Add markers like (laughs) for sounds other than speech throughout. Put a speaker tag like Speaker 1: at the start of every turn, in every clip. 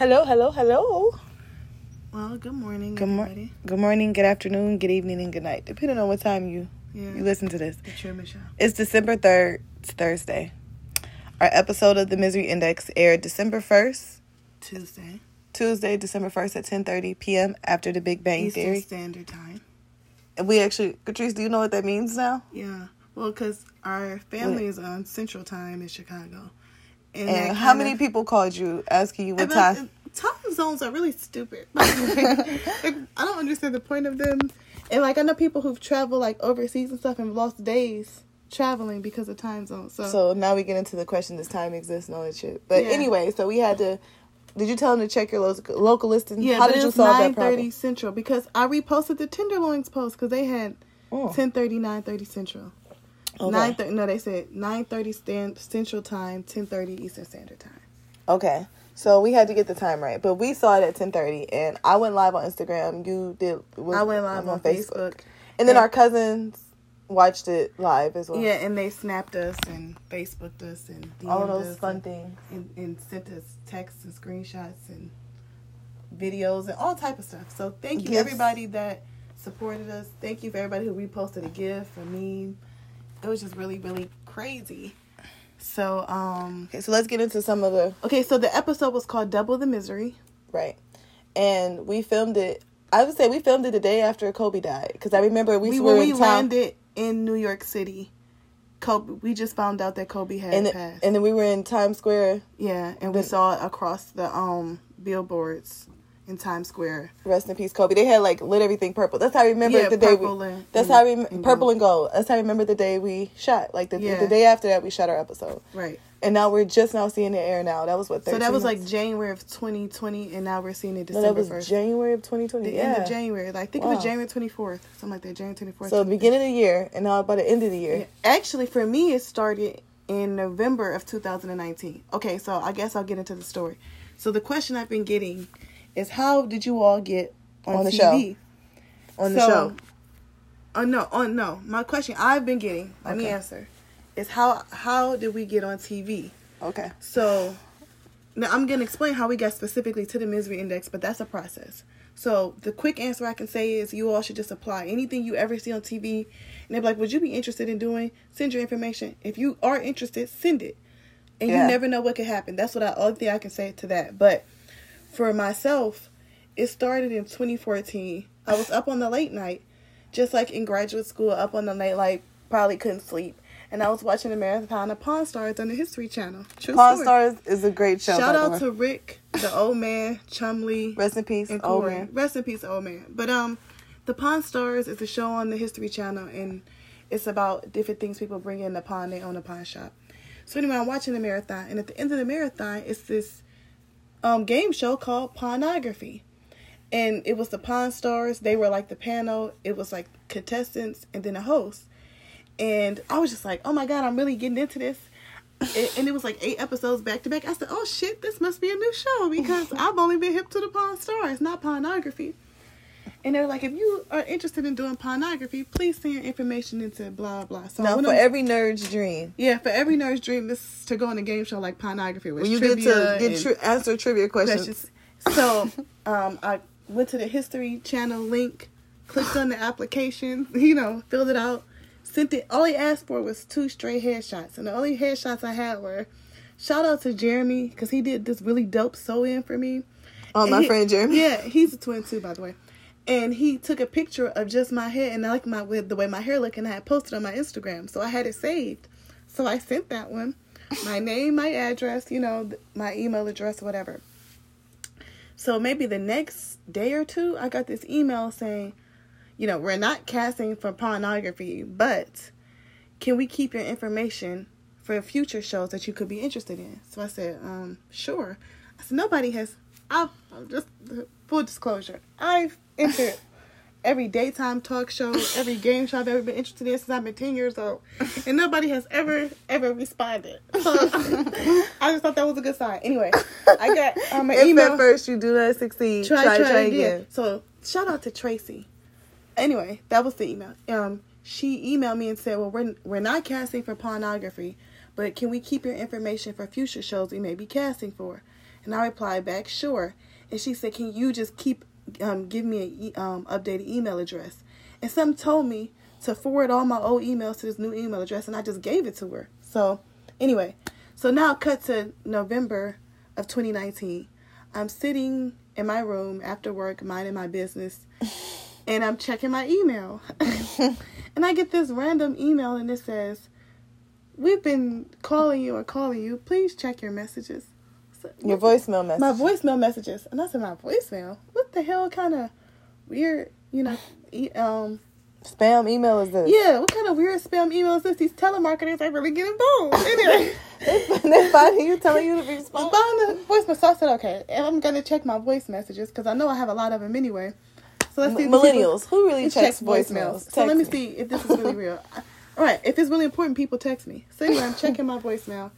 Speaker 1: Hello, hello, hello.
Speaker 2: Well, good morning,
Speaker 1: Good, mor-
Speaker 2: everybody.
Speaker 1: good morning, good afternoon, good evening, and good night, depending on what time you
Speaker 2: Yeah,
Speaker 1: you listen to this.
Speaker 2: the Truman Show.
Speaker 1: It's December 3rd, it's Thursday. Our episode of the Misery Index aired December 1st,
Speaker 2: Tuesday,
Speaker 1: Tuesday, December 1st at 10:30 p.m. after the Big Bang
Speaker 2: Eastern
Speaker 1: Theory.
Speaker 2: Standard Time.
Speaker 1: And we actually, Catrice, do you know what that means now?
Speaker 2: Yeah, well, because our family is on Central Time in Chicago,
Speaker 1: And how many people called you asking you what
Speaker 2: And uh, that-
Speaker 1: time?
Speaker 2: time zones are really stupid. (laughs) Like, I don't understand the point of them. And like I know people who've traveled like overseas and stuff and lost days traveling because of time zones. So,
Speaker 1: So now we get into the question: Does time exist and all that shit? But
Speaker 2: Yeah.
Speaker 1: anyway, so we had to. Did you tell them to check your local local listing?
Speaker 2: yeah,
Speaker 1: How did you solve that
Speaker 2: nine thirty? Central because I reposted the Tenderloins post because they had
Speaker 1: Oh,
Speaker 2: ten thirty nine thirty Central.
Speaker 1: Okay.
Speaker 2: Nine thirty. No, they said nine thirty stand Central Time, ten thirty Eastern Standard Time.
Speaker 1: Okay. So we had to get the time right, but we saw it at ten thirty, and I went live on Instagram. You did. was-
Speaker 2: I went live on Facebook.
Speaker 1: and then
Speaker 2: Yeah.
Speaker 1: our cousins watched it live as well.
Speaker 2: Yeah, and they snapped us and Facebooked us and
Speaker 1: all
Speaker 2: DM'd
Speaker 1: those
Speaker 2: us
Speaker 1: fun
Speaker 2: and,
Speaker 1: things.
Speaker 2: and, and sent us texts and screenshots and videos and all type of stuff. So thank you
Speaker 1: Yes.
Speaker 2: everybody that supported us. Thank you for everybody who reposted a gift, a meme. It was just really really crazy. So um
Speaker 1: Okay, so let's get into some of the
Speaker 2: okay, so the episode was called Double the Misery.
Speaker 1: right, and we filmed it. I would say we filmed it the day after Kobe died because I remember we,
Speaker 2: We
Speaker 1: were
Speaker 2: we
Speaker 1: town.
Speaker 2: landed in New York City. Kobe, we just found out that Kobe had
Speaker 1: and,
Speaker 2: passed.
Speaker 1: and then we were in Times Square.
Speaker 2: Yeah, and we saw it across the um billboards in Times Square.
Speaker 1: Rest in peace, Kobe. They had like lit everything purple. That's how I remember
Speaker 2: Yeah,
Speaker 1: the day. We,
Speaker 2: and-
Speaker 1: that's
Speaker 2: and-
Speaker 1: how I rem-
Speaker 2: and
Speaker 1: purple
Speaker 2: gold.
Speaker 1: and gold. That's how I remember the day we shot. Like the
Speaker 2: Yeah.
Speaker 1: the day after that, we shot our episode,
Speaker 2: Right.
Speaker 1: and now we're just now seeing the air. Now that was what.
Speaker 2: So that was like? January of 2020, and now we're seeing it
Speaker 1: no,
Speaker 2: December
Speaker 1: that was
Speaker 2: 1st.
Speaker 1: January of 2020.
Speaker 2: the
Speaker 1: yeah.
Speaker 2: end of January. Like, I think it was
Speaker 1: Wow.
Speaker 2: January 24th, something like that. January 24th.
Speaker 1: So the beginning of the year, and now by the end of the year.
Speaker 2: Actually, for me, it started in November of 2019. Okay, so I guess I'll get into the story. So the question I've been getting is, how did you all get on,
Speaker 1: On the
Speaker 2: TV?
Speaker 1: on the
Speaker 2: So-
Speaker 1: show.
Speaker 2: Oh no, oh no. My question I've been getting, let me answer, is how how did we get on TV?
Speaker 1: Okay.
Speaker 2: So now I'm gonna explain how we got specifically to the misery index, but that's a process. So the quick answer I can say is you all should just apply anything you ever see on TV, and they're like, "Would you be interested in doing?" Send your information. If you are interested, send it. And
Speaker 1: Yeah.
Speaker 2: you never know what could happen. That's what I only thing I can say to that. But for myself, it started in 2014. I was up on the late night, just like in graduate school, up on the late like probably couldn't sleep, and I was watching a marathon of Pawn Stars on the History Channel. True
Speaker 1: Pawn
Speaker 2: story.
Speaker 1: Stars is a great show.
Speaker 2: Shout out to Rick, the old man, Chumlee,
Speaker 1: Rest in peace,
Speaker 2: and
Speaker 1: old
Speaker 2: Corey.
Speaker 1: man.
Speaker 2: Rest in peace, old man. But um, the Pawn Stars is a show on the History Channel, and it's about different things people bring in the pawn. They own a pawn shop. So anyway, I'm watching the marathon, and at the end of the marathon, it's this um game show called Pawnography, and it was the Pawn Stars. They were like the panel. It was like contestants and then a host, and I was just like, oh my god, I'm really getting into this. And it was like eight episodes back to back. I said, "Oh shit, this must be a new show because (laughs) I've only been hip to the Pawn Stars, not Pawnography." And they're like, "If you are interested in doing Pawnography, please send your information into blah blah." So went
Speaker 1: for
Speaker 2: on-
Speaker 1: every nerd's dream,
Speaker 2: yeah, for every nerd's dream is to go on a game show like Pawnography, with
Speaker 1: when you get to get tri- answer trivia questions,
Speaker 2: questions. So, um, I went to the History Channel link, clicked on the application, (laughs) you know, filled it out, sent it. All he asked for was two straight headshots, and the only headshots I had were shout out to Jeremy because he did this really dope sew in for me.
Speaker 1: oh
Speaker 2: And
Speaker 1: my
Speaker 2: he-
Speaker 1: friend Jeremy.
Speaker 2: Yeah, he's a twin too, by the way. And he took a picture of just my hair, and I like my with the way my hair looked, and I had posted on my Instagram, so I had it saved. So I sent that one, my name, my address, you know, my email address, whatever. So maybe the next day or two, I got this email saying, you know, we're not casting for Pawnography, but can we keep your information for future shows that you could be interested in? So I said, um, sure. I said, nobody has, I've, I'm just full disclosure, I've entered every daytime talk show, every game show I've ever been interested in since I've been 10 years old, and nobody has ever, ever responded. So (laughs) I just thought that was a good sign. Anyway, I got um, an
Speaker 1: If
Speaker 2: email
Speaker 1: at first you do not succeed,
Speaker 2: try,
Speaker 1: try,
Speaker 2: try,
Speaker 1: try,
Speaker 2: again.
Speaker 1: again.
Speaker 2: So shout out to Tracy. Anyway, that was the email. Um, she emailed me and said, "Well, we're we're not casting for Pawnography, but can we keep your information for future shows we may be casting for?" And I replied back, sure. And she said, can you just keep um, give me an e- um, updated email address? And some told me to forward all my old emails to this new email address, and I just gave it to her. So anyway, so now cut to November of 2019. I'm sitting in my room after work, minding my business, (laughs) and I'm checking my email. (laughs) and I get this random email, and it says, We've been calling you or calling you. Please check your messages.
Speaker 1: Your voicemail message.
Speaker 2: my voicemail messages. And I said, My voicemail? What the hell kind of weird, you know, e- um,
Speaker 1: Spam email is this?
Speaker 2: yeah, what kind of weird spam email is this? These telemarketers are really getting bold. Anyway.
Speaker 1: They're finding you, telling you to respond.
Speaker 2: Found the voicemail. So I said, okay, and I'm gonna check my voice messages because I know I have a lot of them anyway. So let's see. if the people-
Speaker 1: Millennials, who really
Speaker 2: Let's
Speaker 1: checks
Speaker 2: check
Speaker 1: voicemails?
Speaker 2: So let me
Speaker 1: me.
Speaker 2: see if this is really real. (laughs) All right, if it's really important, people text me. So anyway, I'm checking my voicemail,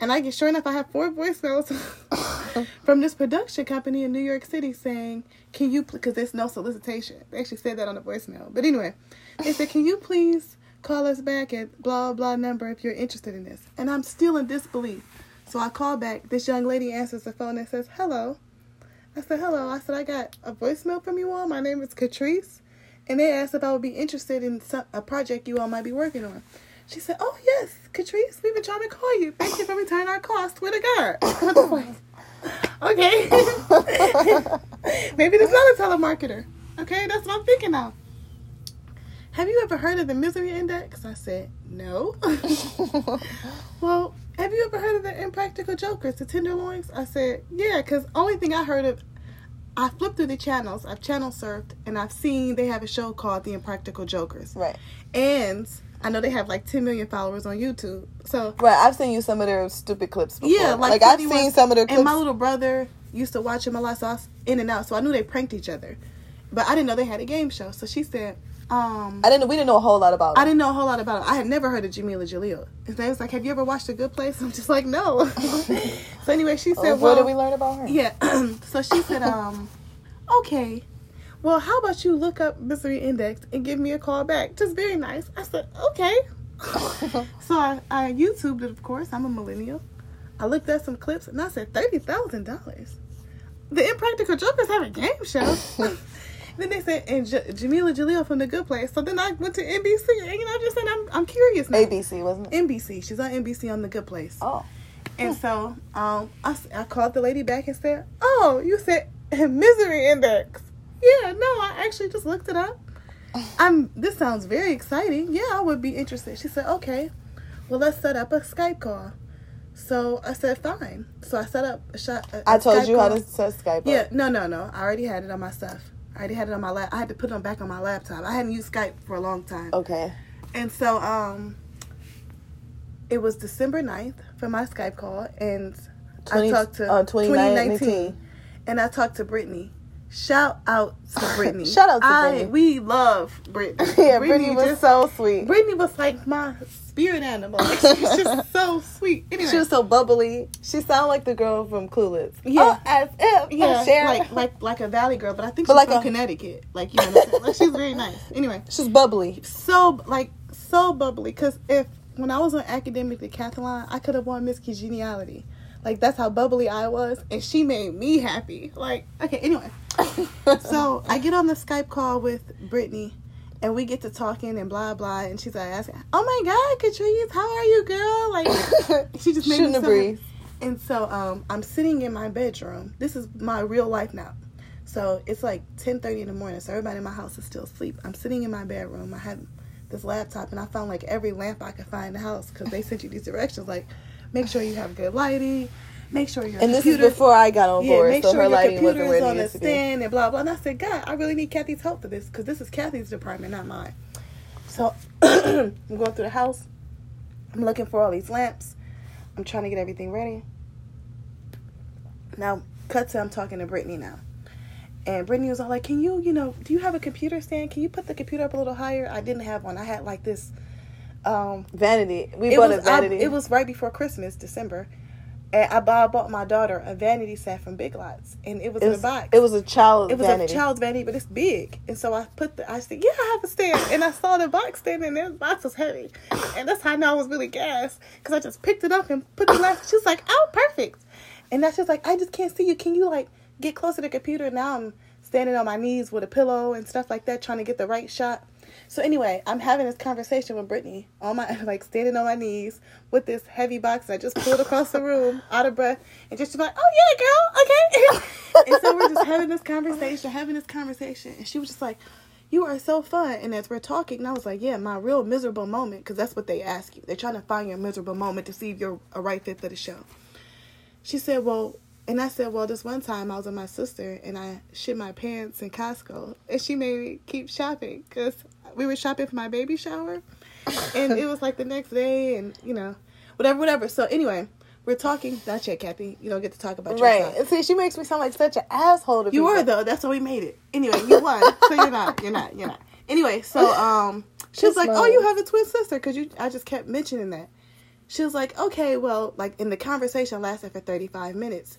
Speaker 2: and I get sure enough, I have four voicemails (laughs) from this production company in New York City saying, "Can you?" Because there's no solicitation. They actually said that on the voicemail. But anyway, they said, "Can you please call us back at blah blah number if you're interested in this?" And I'm still in disbelief. So I call back. This young lady answers the phone and says, "Hello." I said, hello. I said, I got a voicemail from you all. My name is Catrice. And they asked if I would be interested in some, a project you all might be working on. She said, oh, yes, Catrice, we've been trying to call you. Thank you for returning our call. I swear to God. (laughs) I was like, okay. (laughs) Maybe this not a telemarketer. Okay, that's what I'm thinking of. Have you ever heard of the misery index? I said, no. (laughs) well, have you ever heard of the impractical jokers, the tenderloins? I said, yeah, because only thing I heard of, I flipped through the channels. I've channel surfed, and I've seen they have a show called The Impractical Jokers.
Speaker 1: Right.
Speaker 2: And I know they have like 10 million followers on YouTube. So,
Speaker 1: Right. I've seen you some of their stupid clips before.
Speaker 2: yeah, like,
Speaker 1: like I've
Speaker 2: 51
Speaker 1: seen some of their clips.
Speaker 2: And my little brother used to watch him a lot, so I was in and out. So I knew they pranked each other. But I didn't know they had a game show. So she said, um,
Speaker 1: I didn't. We didn't know a whole lot about.
Speaker 2: I didn't know a whole lot about it. I had never heard of Jamila Jaleel. And they was like, "Have you ever watched A Good Place?" (laughs) I'm just like, "No." (laughs) so anyway, she
Speaker 1: Oh,
Speaker 2: said,
Speaker 1: what
Speaker 2: "Well,
Speaker 1: did we learn about her?
Speaker 2: yeah." (clears throat) so she said, "Um, okay. Well, how about you look up Misery Index and give me a call back? Just very nice." I said, "Okay." (laughs) so I, I YouTubed it, of course. I'm a millennial. I looked at some clips and I said, thirty thousand dollars. The Impractical Jokers have a game show. (laughs) then they said, and J- Jamila Jaleel from The Good Place. So then I went to NBC, and you know, just said, I'm, I'm curious now.
Speaker 1: ABC wasn't it?
Speaker 2: NBC. She's on NBC on The Good Place.
Speaker 1: Oh.
Speaker 2: And so um, I, I called the lady back and said, Oh, you said (laughs) misery index. Yeah, no, I actually just looked it up. (sighs) I'm. This sounds very exciting. Yeah, I would be interested. She said, Okay, well, let's set up a Skype call. So I said, Fine. So I set up a shot. a-
Speaker 1: I told
Speaker 2: Skype
Speaker 1: you how to set Skype.
Speaker 2: Yeah, no, no, no. I already had it on my stuff. I already had it on my lap. I had to put it back on my laptop. I hadn't used Skype for a long time.
Speaker 1: Okay.
Speaker 2: And so um it was December 9th for my Skype call and
Speaker 1: 20
Speaker 2: I talked to
Speaker 1: uh, 2019.
Speaker 2: and I talked to Brittany. Shout out to (laughs) Brittany.
Speaker 1: Shout out to
Speaker 2: I,
Speaker 1: Brittany.
Speaker 2: We love Brittany. (laughs)
Speaker 1: yeah, Brittany was
Speaker 2: just-
Speaker 1: so sweet.
Speaker 2: Brittany was like my spirit animal. Like, she was just (laughs) so sweet. Anyway,
Speaker 1: She was so bubbly. She sounded like the girl from Clueless.
Speaker 2: Yeah.
Speaker 1: Oh, as if.
Speaker 2: yeah, like like like a valley girl, but I think
Speaker 1: But
Speaker 2: she's
Speaker 1: like
Speaker 2: from
Speaker 1: a-
Speaker 2: Connecticut. Like you know, what I'm saying? like she's very nice. Anyway,
Speaker 1: She's bubbly.
Speaker 2: so like so bubbly because if when I was on academic decathlon, I could have won Miss Congeniality. Like that's how bubbly I was, and she made me happy. Like okay, anyway. So I get on the Skype call with Brittany, and we get to talking and blah blah, and she's like asking, "Oh my God, Catrice, how are you, girl?" Like (laughs) she just made
Speaker 1: Shouldn't
Speaker 2: me
Speaker 1: have
Speaker 2: so
Speaker 1: breathed.
Speaker 2: and so um, I'm sitting in my bedroom. This is my real life now. So it's like 10:30 in the morning. So everybody in my house is still asleep. I'm sitting in my bedroom. I had this laptop, and I found like every lamp I could find in the house because they sent you these directions like, make sure you have good lighting, make sure your
Speaker 1: And this is
Speaker 2: computer-
Speaker 1: before I got on
Speaker 2: yeah,
Speaker 1: board,
Speaker 2: make
Speaker 1: so
Speaker 2: sure
Speaker 1: her
Speaker 2: your
Speaker 1: lighting
Speaker 2: computer
Speaker 1: wasn't where
Speaker 2: is on a
Speaker 1: to
Speaker 2: stand and blah blah. And I said, God, I really need Kathy's help for this because this is Kathy's department, not mine. So (clears throat) I'm going through the house. I'm looking for all these lamps. I'm trying to get everything ready. Now, cut to I'm talking to Brittany now. And Brittany was all like, Can you, you know, do you have a computer stand? Can you put the computer up a little higher? I didn't have one. I had like this um
Speaker 1: Vanity. We bought
Speaker 2: was,
Speaker 1: a vanity.
Speaker 2: I, it was right before Christmas, December. And I bought, I bought my daughter a vanity set from Big Lots. And it was
Speaker 1: It
Speaker 2: in a box.
Speaker 1: it was a child
Speaker 2: It was
Speaker 1: vanity.
Speaker 2: a child's vanity, but it's big. And so I put the, I said, yeah, I have a stand. And I saw the box stand, and the box was heavy. And that's how I know I was really gassed. Because I just picked it up and put the glass. She was like, oh, perfect. And that's just like, I just can't see you. Can you like get closer to the computer? Now I'm standing on my knees with a pillow and stuff like that, trying to get the right shot. So anyway, I'm having this conversation with Brittany on my (laughs) like standing on my knees with this heavy box I just pulled across the room, out of breath, and just like, oh yeah, girl, okay. (laughs) and so we're just having this conversation, having this conversation, and she was just like, you are so fun. And as we're talking, and I was like, yeah, my real miserable moment, because that's what they ask you. They're trying to find your miserable moment to see if you're a right fit for the show. She said, well, and I said, well, this one time I was with my sister and I shit my pants in Costco, and she made me keep shopping because we were shopping for my baby shower, and it was like the next day, and you know, whatever, whatever. So anyway, we're talking. Not yet, Kathy. You don't get to talk about your
Speaker 1: Right. see, she makes me sound like such an asshole to
Speaker 2: You
Speaker 1: people.
Speaker 2: were though. That's why we made it. Anyway, you won. (laughs) so you're not. You're not. You're not. Anyway, so um, she was like, "Oh, you have a twin sister?" Because you, I just kept mentioning that. She was like, "Okay, well, like, and the conversation lasted for 35 minutes."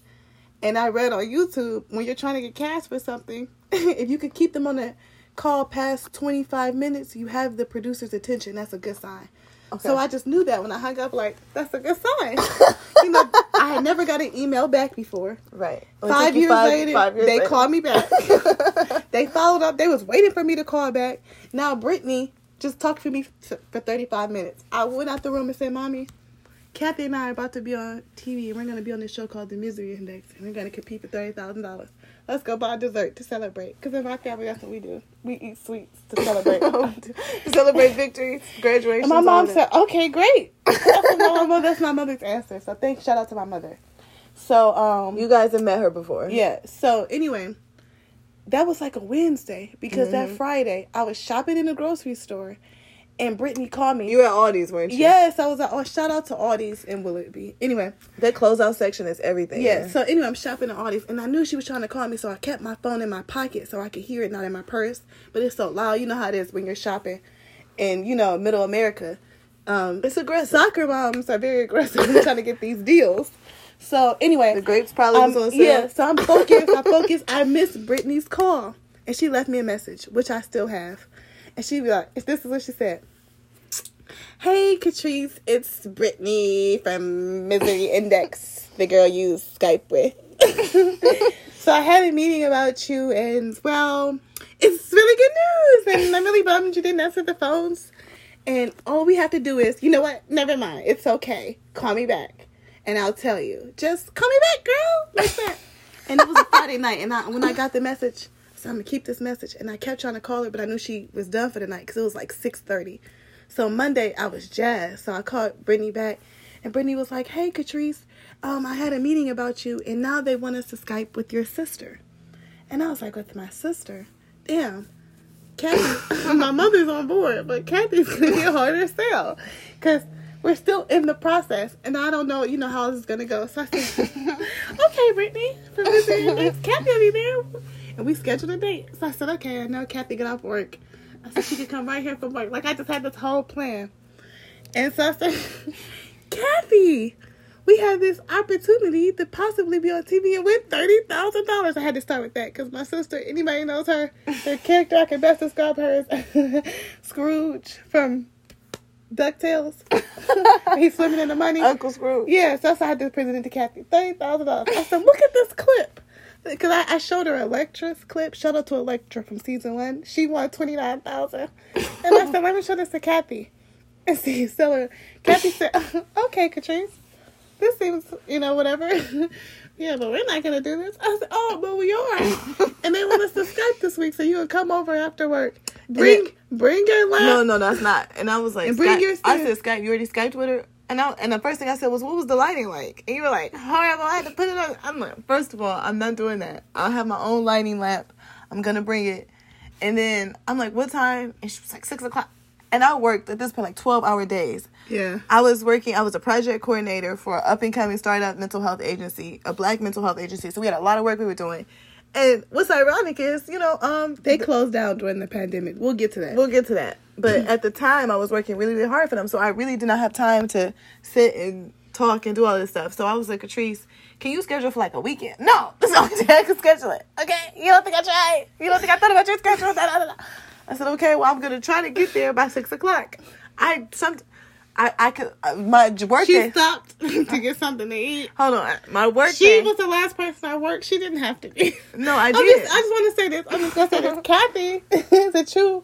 Speaker 2: And I read on YouTube when you're trying to get cash for something, (laughs) if you could keep them on the call past 25 minutes, you have the producer's attention. That's a good sign.
Speaker 1: Okay.
Speaker 2: So I just knew that when I hung up, like, that's a good sign. (laughs) you know, I had never got an email back before
Speaker 1: Right.
Speaker 2: Five years later,
Speaker 1: five years
Speaker 2: they
Speaker 1: later.
Speaker 2: called me back. (laughs) they followed up. They was waiting for me to call back. Now Brittany just talked to me for 35 minutes. I went out the room and said, Mommy, Kathy and I are about to be on TV and we're going to be on this show called The Misery Index and we're going to compete for $30,000. Let's go buy dessert to celebrate. Because in my family, that's what we do. We eat sweets to celebrate. (laughs)
Speaker 1: to celebrate victories, graduation.
Speaker 2: And my mom said, "Okay, great." (laughs) That's, my mother, that's my mother's answer. So thank, shout out to my mother. So um,
Speaker 1: "You guys have met her before."
Speaker 2: yeah. So anyway, that was like a Wednesday because that
Speaker 1: Mhm.
Speaker 2: Friday I was shopping in the grocery store, and Brittany called me.
Speaker 1: You were at Aldi's, weren't you?
Speaker 2: yes, I was like, oh, shout out to Aldi's and Will It Be. Anyway,
Speaker 1: That closeout section is everything.
Speaker 2: yeah. So anyway, I'm shopping at Aldi's, and I knew she was trying to call me, so I kept my phone in my pocket so I could hear it, not in my purse. But it's so loud. You know how it is when you're shopping, in you know Middle America. Um,
Speaker 1: it's aggressive.
Speaker 2: soccer moms are very aggressive in trying to get these deals. So anyway,
Speaker 1: The grapes probably was
Speaker 2: um,
Speaker 1: on sale.
Speaker 2: yeah, so I'm focused. I (laughs) focused. I missed Brittany's call, and she left me a message, which I still have. And she be like, "If this is what she said." Hey, Catrice, it's Brittany from Misery Index, the girl you Skype with. (laughs) so I had a meeting about you, and well, it's really good news, and I'm really bummed you didn't answer the phones. And all we have to do is, you know what? Never mind. It's okay. Call me back, and I'll tell you. Just call me back, girl. Like that. and it was a Friday night, and I, when I got the message, so I'm gonna keep this message. And I kept trying to call her, but I knew she was done for the night because it was like six thirty. So Monday I was jazzed. So I called Brittany back, and Brittany was like, "Hey, Catrice, um, I had a meeting about you, and now they want us to Skype with your sister." And I was like, "With my sister? Damn." Kathy, (laughs) my mother's on board, but Kathy's gonna a harder sell because we're still in the process, and I don't know, you know, how this is gonna go. So I said, (laughs) "Okay, Brittany, from this Kathy will be there," and we scheduled a date. So I said, "Okay, I know Kathy get off work. I said she could come right here from work. Like I just had this whole plan." And so I said, (laughs) "Kathy." We have this opportunity to possibly be on TV and win thirty thousand dollars. I had to start with that because my sister, anybody knows her, the character I can best describe her is (laughs) Scrooge from Ducktales. (laughs) He's swimming in the money.
Speaker 1: Uncle Scrooge.
Speaker 2: Yeah, so I had to present it to Kathy. Thirty thousand dollars. I said, look at this clip. Because I, I showed her Electra's clip. Shout out to Electra from season one. She won twenty nine thousand. And I said, let me show this to Kathy. And see, so her. Kathy said, (laughs) okay, Catrice. This seems, you know, whatever. (laughs) yeah, but we're not gonna do this. I said, oh, but we are. (laughs) and they want us to Skype this week, so you can come over after work. Bring, bring your lap.
Speaker 1: No, no, that's not. And I was like,
Speaker 2: And bring
Speaker 1: Skype-
Speaker 2: your
Speaker 1: I said Skype. You already Skyped with her. And I, and the first thing I said was, "What was the lighting like?" And you were like, "However, I had to put it on." I'm like, first of all, I'm not doing that. I'll have my own lighting lamp. I'm gonna bring it. And then I'm like, "What time?" And she was like, six o'clock. And I worked at this point like 12 hour days.
Speaker 2: Yeah.
Speaker 1: I was working, I was a project coordinator for an up and coming startup mental health agency, a black mental health agency. So we had a lot of work we were doing. And what's ironic is, you know, um,
Speaker 2: They closed down during the pandemic. We'll get to that.
Speaker 1: We'll get to that. But at the time, I was working really, really hard for them. So I really did not have time to sit and talk and do all this stuff. So I was like, Catrice, can you schedule for like a weekend? No, that's the only day I can schedule it. Okay? You don't think I tried? You don't think I thought about your schedule? Da, da, da. I said, okay, well, I'm going to try to get there by six o'clock. I some, I I could uh, my work
Speaker 2: She
Speaker 1: day.
Speaker 2: stopped (laughs) to get something to eat.
Speaker 1: Hold on, my work
Speaker 2: She
Speaker 1: day.
Speaker 2: was the last person I worked. She didn't have to be. (laughs)
Speaker 1: no, I did.
Speaker 2: just, I just want to say this. I'm just gonna say this. Kathy (laughs) is a true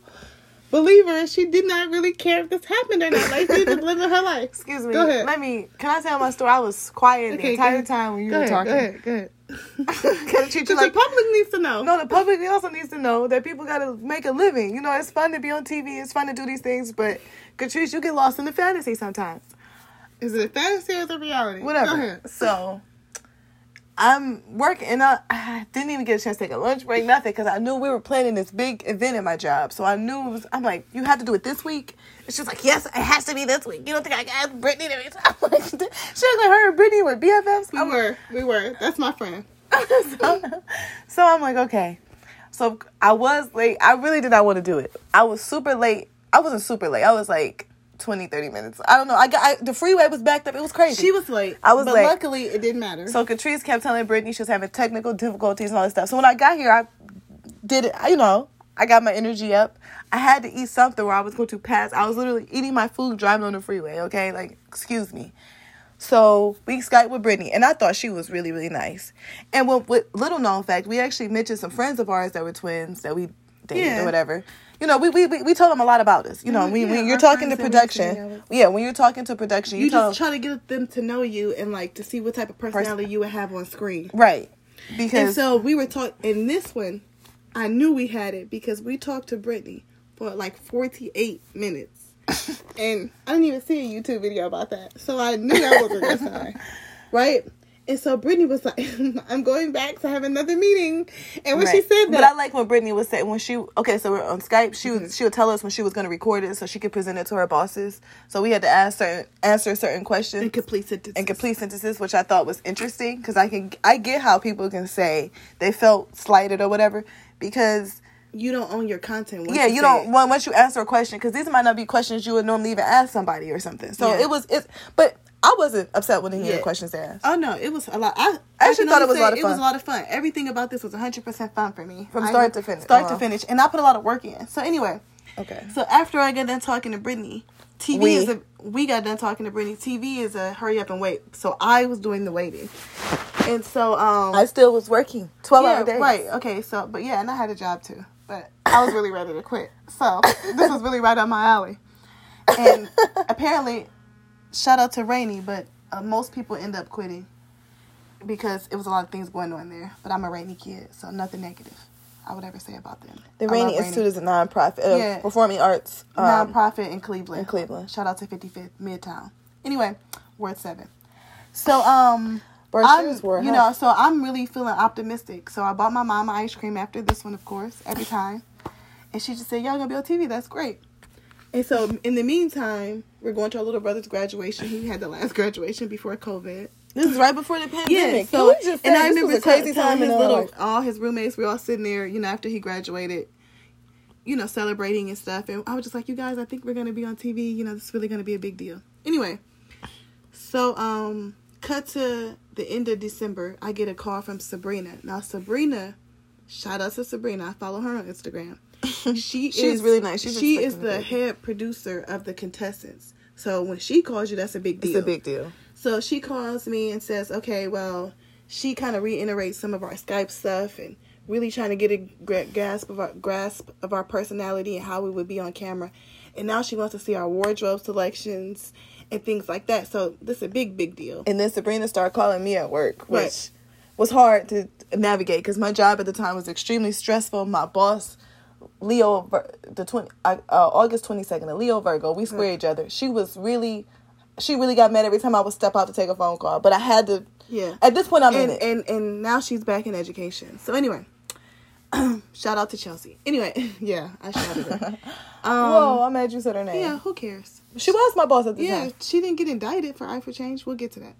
Speaker 2: believer. She did not really care if this happened or not. Like she just living her life.
Speaker 1: Excuse me.
Speaker 2: Go ahead.
Speaker 1: Let me. Can I tell my story? I was quiet the entire time when you
Speaker 2: Go
Speaker 1: were
Speaker 2: ahead.
Speaker 1: talking.
Speaker 2: Go ahead. Go ahead. (laughs)
Speaker 1: Can I treat you
Speaker 2: Because
Speaker 1: like
Speaker 2: the public needs to know.
Speaker 1: No, the public also needs to know that people got to make a living. You know, it's fun to be on TV. It's fun to do these things, but Catrice, you get lost in the fantasy sometimes.
Speaker 2: Is it a fantasy or is it reality?
Speaker 1: Whatever.
Speaker 2: Go ahead.
Speaker 1: So, I'm working, and I, I didn't even get a chance to take a lunch break, nothing, because I knew we were planning this big event at my job. So I knew it was. I'm like, you have to do it this week. She's like, yes, it has to be this week. You don't think I can ask Brittany to be? (laughs) Like, she was like, her and Brittany were BFFs.
Speaker 2: We
Speaker 1: I'm
Speaker 2: were. We were. That's my friend. (laughs)
Speaker 1: so, so I'm like, okay. So I was late. I really did not want to do it. I was super late. I wasn't super late. I was like 20, 30 minutes. I don't know. I got I, the freeway was backed up. It was crazy.
Speaker 2: She was late.
Speaker 1: I was
Speaker 2: but
Speaker 1: late.
Speaker 2: luckily it didn't matter.
Speaker 1: so Catrice kept telling Brittany she was having technical difficulties and all this stuff. So when I got here, I did it. You know, I got my energy up. I had to eat something where I was going to pass. I was literally eating my food driving on the freeway. Okay, like excuse me. So we Skype with Brittany, and I thought she was really, really nice. And with, with little known fact, we actually mentioned some friends of ours that were twins that we dated
Speaker 2: Yeah.
Speaker 1: or whatever. You know, we, we we we told them a lot about us. You know, when,
Speaker 2: yeah,
Speaker 1: when you're talking to
Speaker 2: friends that we
Speaker 1: production, yeah, when you're talking to production, you,
Speaker 2: you just try to get them to know you and like to see what type of personality you would have on screen.
Speaker 1: right Because And
Speaker 2: so we were talking in this one. I knew we had it because we talked to Brittany for like 48 minutes. (laughs) and I didn't even see a YouTube video about that. So I knew that wasn't this time. Right? And so Brittany was like, (laughs) I'm going back to have another meeting. And when she
Speaker 1: Right.
Speaker 2: said
Speaker 1: But I like when Brittany was saying when she okay, so we're on Skype. She
Speaker 2: Mm-hmm.
Speaker 1: was she would tell us when she was going to record it so she could present it to her bosses. So we had to ask certain answer certain questions
Speaker 2: in complete sentences.
Speaker 1: and complete sentences, which I thought was interesting because I can I get how people can say they felt slighted or whatever because
Speaker 2: you don't own your content. once
Speaker 1: yeah, you
Speaker 2: say
Speaker 1: don't well, once you answer a question because these might not be questions you would normally even ask somebody or something. So
Speaker 2: Yeah.
Speaker 1: it was it, but I wasn't upset when they hear
Speaker 2: Yeah.
Speaker 1: the questions they asked.
Speaker 2: Oh no, it was a lot. I,
Speaker 1: I actually thought it was a lot of fun.
Speaker 2: It was a lot of fun. Everything about this was 100 percent fun for me
Speaker 1: From
Speaker 2: I-
Speaker 1: start to finish.
Speaker 2: Start
Speaker 1: Uh-huh.
Speaker 2: to finish, and I put a lot of work in. So anyway,
Speaker 1: Okay.
Speaker 2: so after I got done talking to Brittany, TV
Speaker 1: We.
Speaker 2: is a we got done talking to Brittany. TV is a hurry up and wait. So I was doing the waiting, and so um
Speaker 1: I still was working twelve
Speaker 2: yeah,
Speaker 1: hour days.
Speaker 2: right okay so but yeah, and I had a job too, but I was really ready to quit. So this was really right up my alley, and (laughs) apparently, shout out to Rainey, but uh, most people end up quitting because it was a lot of things going on there. But I'm a Rainey kid, so nothing negative I would ever say about them.
Speaker 1: The
Speaker 2: Rainey
Speaker 1: Institute is a nonprofit of
Speaker 2: Yeah.
Speaker 1: performing arts. Um,
Speaker 2: nonprofit in Cleveland.
Speaker 1: in Cleveland.
Speaker 2: Shout out to 55th Midtown. Anyway, word seven. So um. I'm,
Speaker 1: were,
Speaker 2: you
Speaker 1: huh?
Speaker 2: know, so I'm really feeling optimistic. So I bought my mama ice cream after this one, of course, every time, and she just said, "Y'all gonna be on TV? That's great." And so in the meantime, we're going to our little brother's graduation. He had the last (laughs) graduation before COVID.
Speaker 1: This is right before the pandemic.
Speaker 2: Yeah, so and
Speaker 1: say
Speaker 2: I remember
Speaker 1: crazy time
Speaker 2: his little
Speaker 1: life.
Speaker 2: all his roommates. We all sitting there, you know, after he graduated, you know, celebrating and stuff. And I was just like, "You guys, I think we're gonna be on TV. You know, this is really gonna be a big deal." Anyway, so um, cut to the end of December, I get a call from Sabrina. Now Sabrina, shout out to Sabrina. I follow her on Instagram. (laughs) She
Speaker 1: She's
Speaker 2: is
Speaker 1: really nice. She's
Speaker 2: she is the head producer of the contestants. So when she calls you, that's a big deal.
Speaker 1: It's a big deal.
Speaker 2: So she calls me and says, okay, well, she kind of reiterates some of our Skype stuff and really trying to get a grasp of our grasp of our personality and how we would be on camera. And now she wants to see our wardrobe selections and things like that. So this is a big, big deal.
Speaker 1: And then Sabrina started calling me at work, which
Speaker 2: Right.
Speaker 1: was hard to navigate because my job at the time was extremely stressful. My boss, Leo, the twenty uh, August twenty second, a Leo Virgo, we square each other. She was really, she really got mad every time I would step out to take a phone call. But I had to.
Speaker 2: Yeah.
Speaker 1: At this point, I'm in
Speaker 2: and,
Speaker 1: it.
Speaker 2: and and now she's back in education. So anyway, (clears throat) shout out to Chelsea. Anyway, (laughs) yeah, I shouted her. (laughs) Um,
Speaker 1: Whoa, I'm mad you said her name.
Speaker 2: Yeah, who cares?
Speaker 1: She was my boss at the
Speaker 2: Yeah,
Speaker 1: time.
Speaker 2: she didn't get indicted for I for Change. We'll get to that.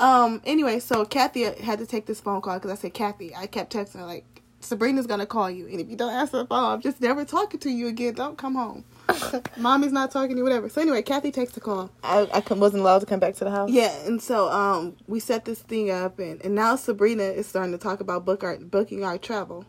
Speaker 2: Um. Anyway, so Kathy had to take this phone call because I said, Kathy, I kept texting her like, Sabrina's gonna call you, and if you don't answer the phone, I'm just never talking to you again. Don't come home. (laughs) Mommy's not talking to you, whatever. So anyway, Kathy takes the call.
Speaker 1: I, I wasn't allowed to come back to the house.
Speaker 2: Yeah, and so um, we set this thing up, and, and now Sabrina is starting to talk about book our booking our travel.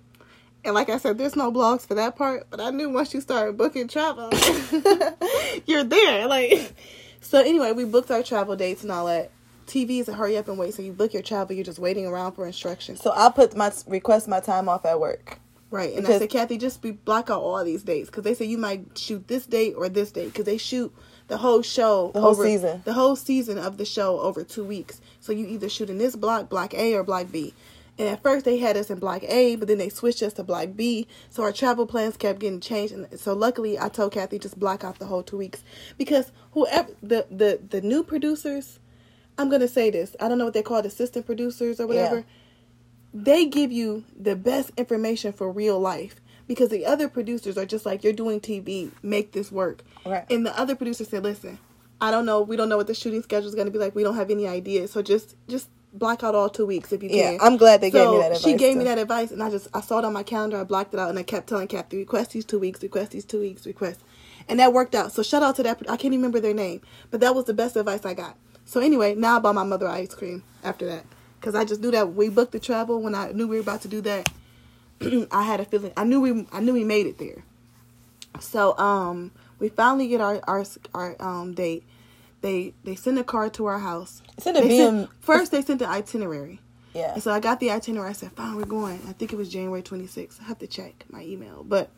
Speaker 2: And like I said, there's no blogs for that part, but I knew once you started booking travel, (laughs) (laughs) you're there. Like, So anyway, we booked our travel dates and all that. TV is a hurry up and wait. So you book your travel, you're just waiting around for instructions.
Speaker 1: So I put my request my time off at work.
Speaker 2: Right, and I said, Kathy, just be block out all these dates because they say you might shoot this date or this date because they shoot the whole show,
Speaker 1: The whole
Speaker 2: over-
Speaker 1: season.
Speaker 2: the whole season of the show over two weeks. So you either shoot in this block, block A or block B. And at first they had us in block A, but then they switched us to block B. So our travel plans kept getting changed. And so luckily, I told Kathy just block out the whole two weeks because whoever the the the new producers, I'm gonna say this. I don't know what they call it, assistant producers or whatever
Speaker 1: Yeah.
Speaker 2: they give you the best information for real life because the other producers are just like you're doing TV, make this work.
Speaker 1: Right.
Speaker 2: And the other producer said, "Listen, I don't know. We don't know what the shooting schedule is going to be like. We don't have any idea. So just just block out all two weeks if you
Speaker 1: Yeah,
Speaker 2: can."
Speaker 1: I'm glad they gave me that advice.
Speaker 2: She gave me that advice, and I just I saw it on my calendar. I blocked it out, and I kept telling Kathy, "Request these two weeks. Request these two weeks. Request." And that worked out. So shout out to that. I can't even remember their name, but that was the best advice I got. So anyway, now I bought my mother ice cream after that because I just knew that we booked the travel when I knew we were about to do that. (clears throat) I had a feeling I knew we I knew we made it there. So um we finally get our our our um date. They they send a car to our house.
Speaker 1: Send a
Speaker 2: They
Speaker 1: BM
Speaker 2: first they sent the itinerary.
Speaker 1: Yeah.
Speaker 2: And so I got the itinerary. I said, fine, we're going. I think it was January 26th. I have to check my email. But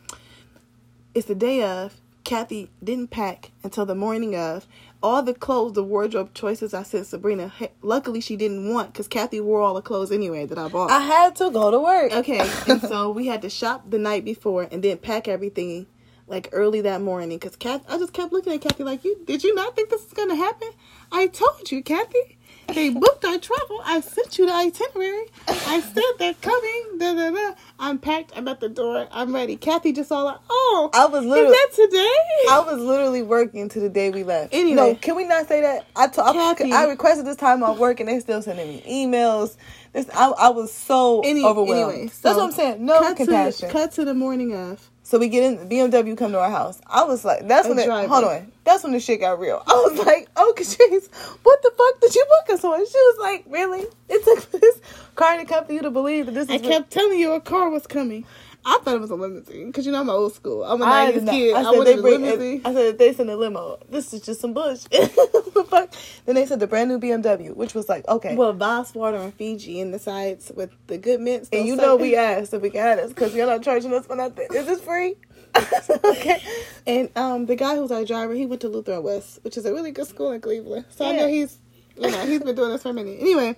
Speaker 2: it's the day of. Kathy didn't pack until the morning of. All the clothes, the wardrobe choices I sent Sabrina, luckily she didn't want because Kathy wore all the clothes anyway that I bought.
Speaker 1: I had to go to work.
Speaker 2: Okay, and so we had to shop the night before and then pack everything like early that morning. Cause Kath, I just kept looking at Kathy like, "You did you not think this was gonna happen? I told you, Kathy. They booked our travel. I sent you the itinerary. I said they're coming. Da, da, da. I'm packed. I'm at the door. I'm ready. Kathy just all like, oh,
Speaker 1: I was
Speaker 2: is
Speaker 1: literally
Speaker 2: that today?
Speaker 1: I was literally working to the day we left.
Speaker 2: Anyway.
Speaker 1: no, can we not say that? I ta-
Speaker 2: Kathy.
Speaker 1: I, requested this time off work, and they still sending me emails. This I, I was so
Speaker 2: Any-
Speaker 1: overwhelmed.
Speaker 2: anyway,
Speaker 1: That's what I'm saying. No
Speaker 2: cut
Speaker 1: compassion.
Speaker 2: To, cut to the morning of.
Speaker 1: So we get in BMW come to our house. I was like, that's when it, hold on. That's when the shit got real. I was like, oh Catrice, what the fuck did you book us on? She was like, really? It took (laughs) this car to come for you to believe that this is
Speaker 2: I kept telling you a car was coming. I thought it was a limousine because you know I'm old school. I'm a
Speaker 1: I,
Speaker 2: 90s
Speaker 1: did
Speaker 2: kid.
Speaker 1: I
Speaker 2: I,
Speaker 1: said they
Speaker 2: wanted a
Speaker 1: bring.
Speaker 2: limousine.
Speaker 1: I said they sent a limo. This is just some bullshit. (laughs) the fuck? Then they said the brand new BMW, which was like okay.
Speaker 2: Well, Voss water and Fiji in the sides with the good mints.
Speaker 1: and you know we asked if we got us because you're not charging us for nothing. Is this free? (laughs) okay.
Speaker 2: And um, the guy who's our driver, he went to Lutheran West, which is a really good school in Cleveland. So I know he's, you know, he's been doing this for a minute. Anyway,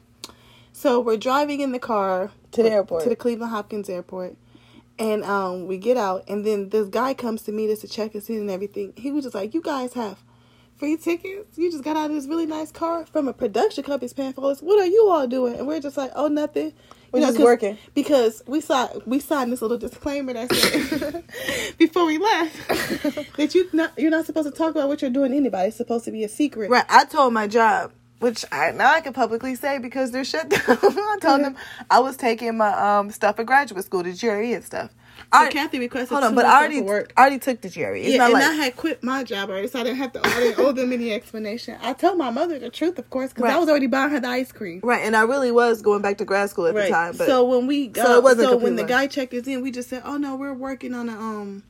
Speaker 2: so we're driving in the car
Speaker 1: To the airport.
Speaker 2: to the Cleveland Hopkins Airport, and um, we get out, and then this guy comes to meet us to check us in and everything. He was just like, "You guys have." Free tickets? You just got out of this really nice car from a production company's paying for. What are you all doing? And we're just like, oh, nothing.
Speaker 1: We're
Speaker 2: You know,
Speaker 1: just working.
Speaker 2: because we saw we signed this little disclaimer that said (laughs) before we left (laughs) that you not you're not supposed to talk about what you're doing to anybody. It's supposed to be a secret.
Speaker 1: Right. I told my job, which I now I can publicly say because they're shut (laughs) down. I told them I was taking my um stuff at graduate school, the GRE and stuff.
Speaker 2: So
Speaker 1: I,
Speaker 2: Kathy requested.
Speaker 1: hold on, but I already
Speaker 2: work.
Speaker 1: I already took the GRE. It's
Speaker 2: yeah, and
Speaker 1: like
Speaker 2: I had quit my job already, so I didn't have to. Owe them any explanation. I told my mother the truth, of course, because
Speaker 1: Right.
Speaker 2: I was already buying her the ice cream.
Speaker 1: right, and I really was going back to grad school at the time. But
Speaker 2: so when we got,
Speaker 1: So
Speaker 2: so,
Speaker 1: it wasn't
Speaker 2: when the guy checked us in, we just said, "Oh no, we're working on a um,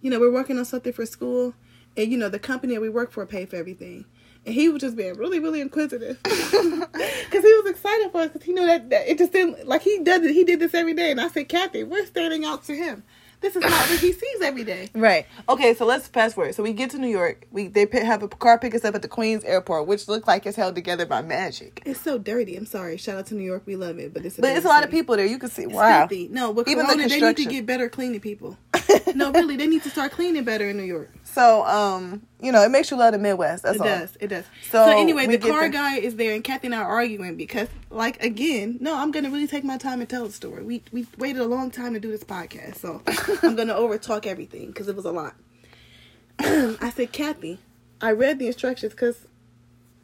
Speaker 2: you know, we're working on something for school, and you know, the company that we work for paid for everything." And he was just being really, really inquisitive (laughs) because he was excited for us because he knew that, that it just didn't like he does it. He did this every day, and I said, "Kathy, we're standing out to him. This is not what he sees every day." (laughs)
Speaker 1: Right. Okay, so let's fast forward. So we get to New York. We they have a car pick us up at the Queens Airport, which looked like it's held together by magic.
Speaker 2: It's so dirty. I'm sorry. Shout out to New York. We love it, but it's a
Speaker 1: But it's a lot of people there. You can see.
Speaker 2: It's
Speaker 1: Wow.
Speaker 2: filthy. No, with
Speaker 1: Even the
Speaker 2: Corona, they need to get better cleaning people. (laughs) no, really, they need to start cleaning better in New York.
Speaker 1: So um, you know, it makes you love the Midwest. That's
Speaker 2: It
Speaker 1: all.
Speaker 2: does. It does.
Speaker 1: So,
Speaker 2: So, anyway, the car
Speaker 1: there.
Speaker 2: guy is there, and Kathy and I are arguing because, like, again, no, I'm gonna really take my time and tell the story. We we waited a long time to do this podcast, so (laughs) I'm gonna over talk everything because it was a lot. (clears throat) I said, Kathy, I read the instructions because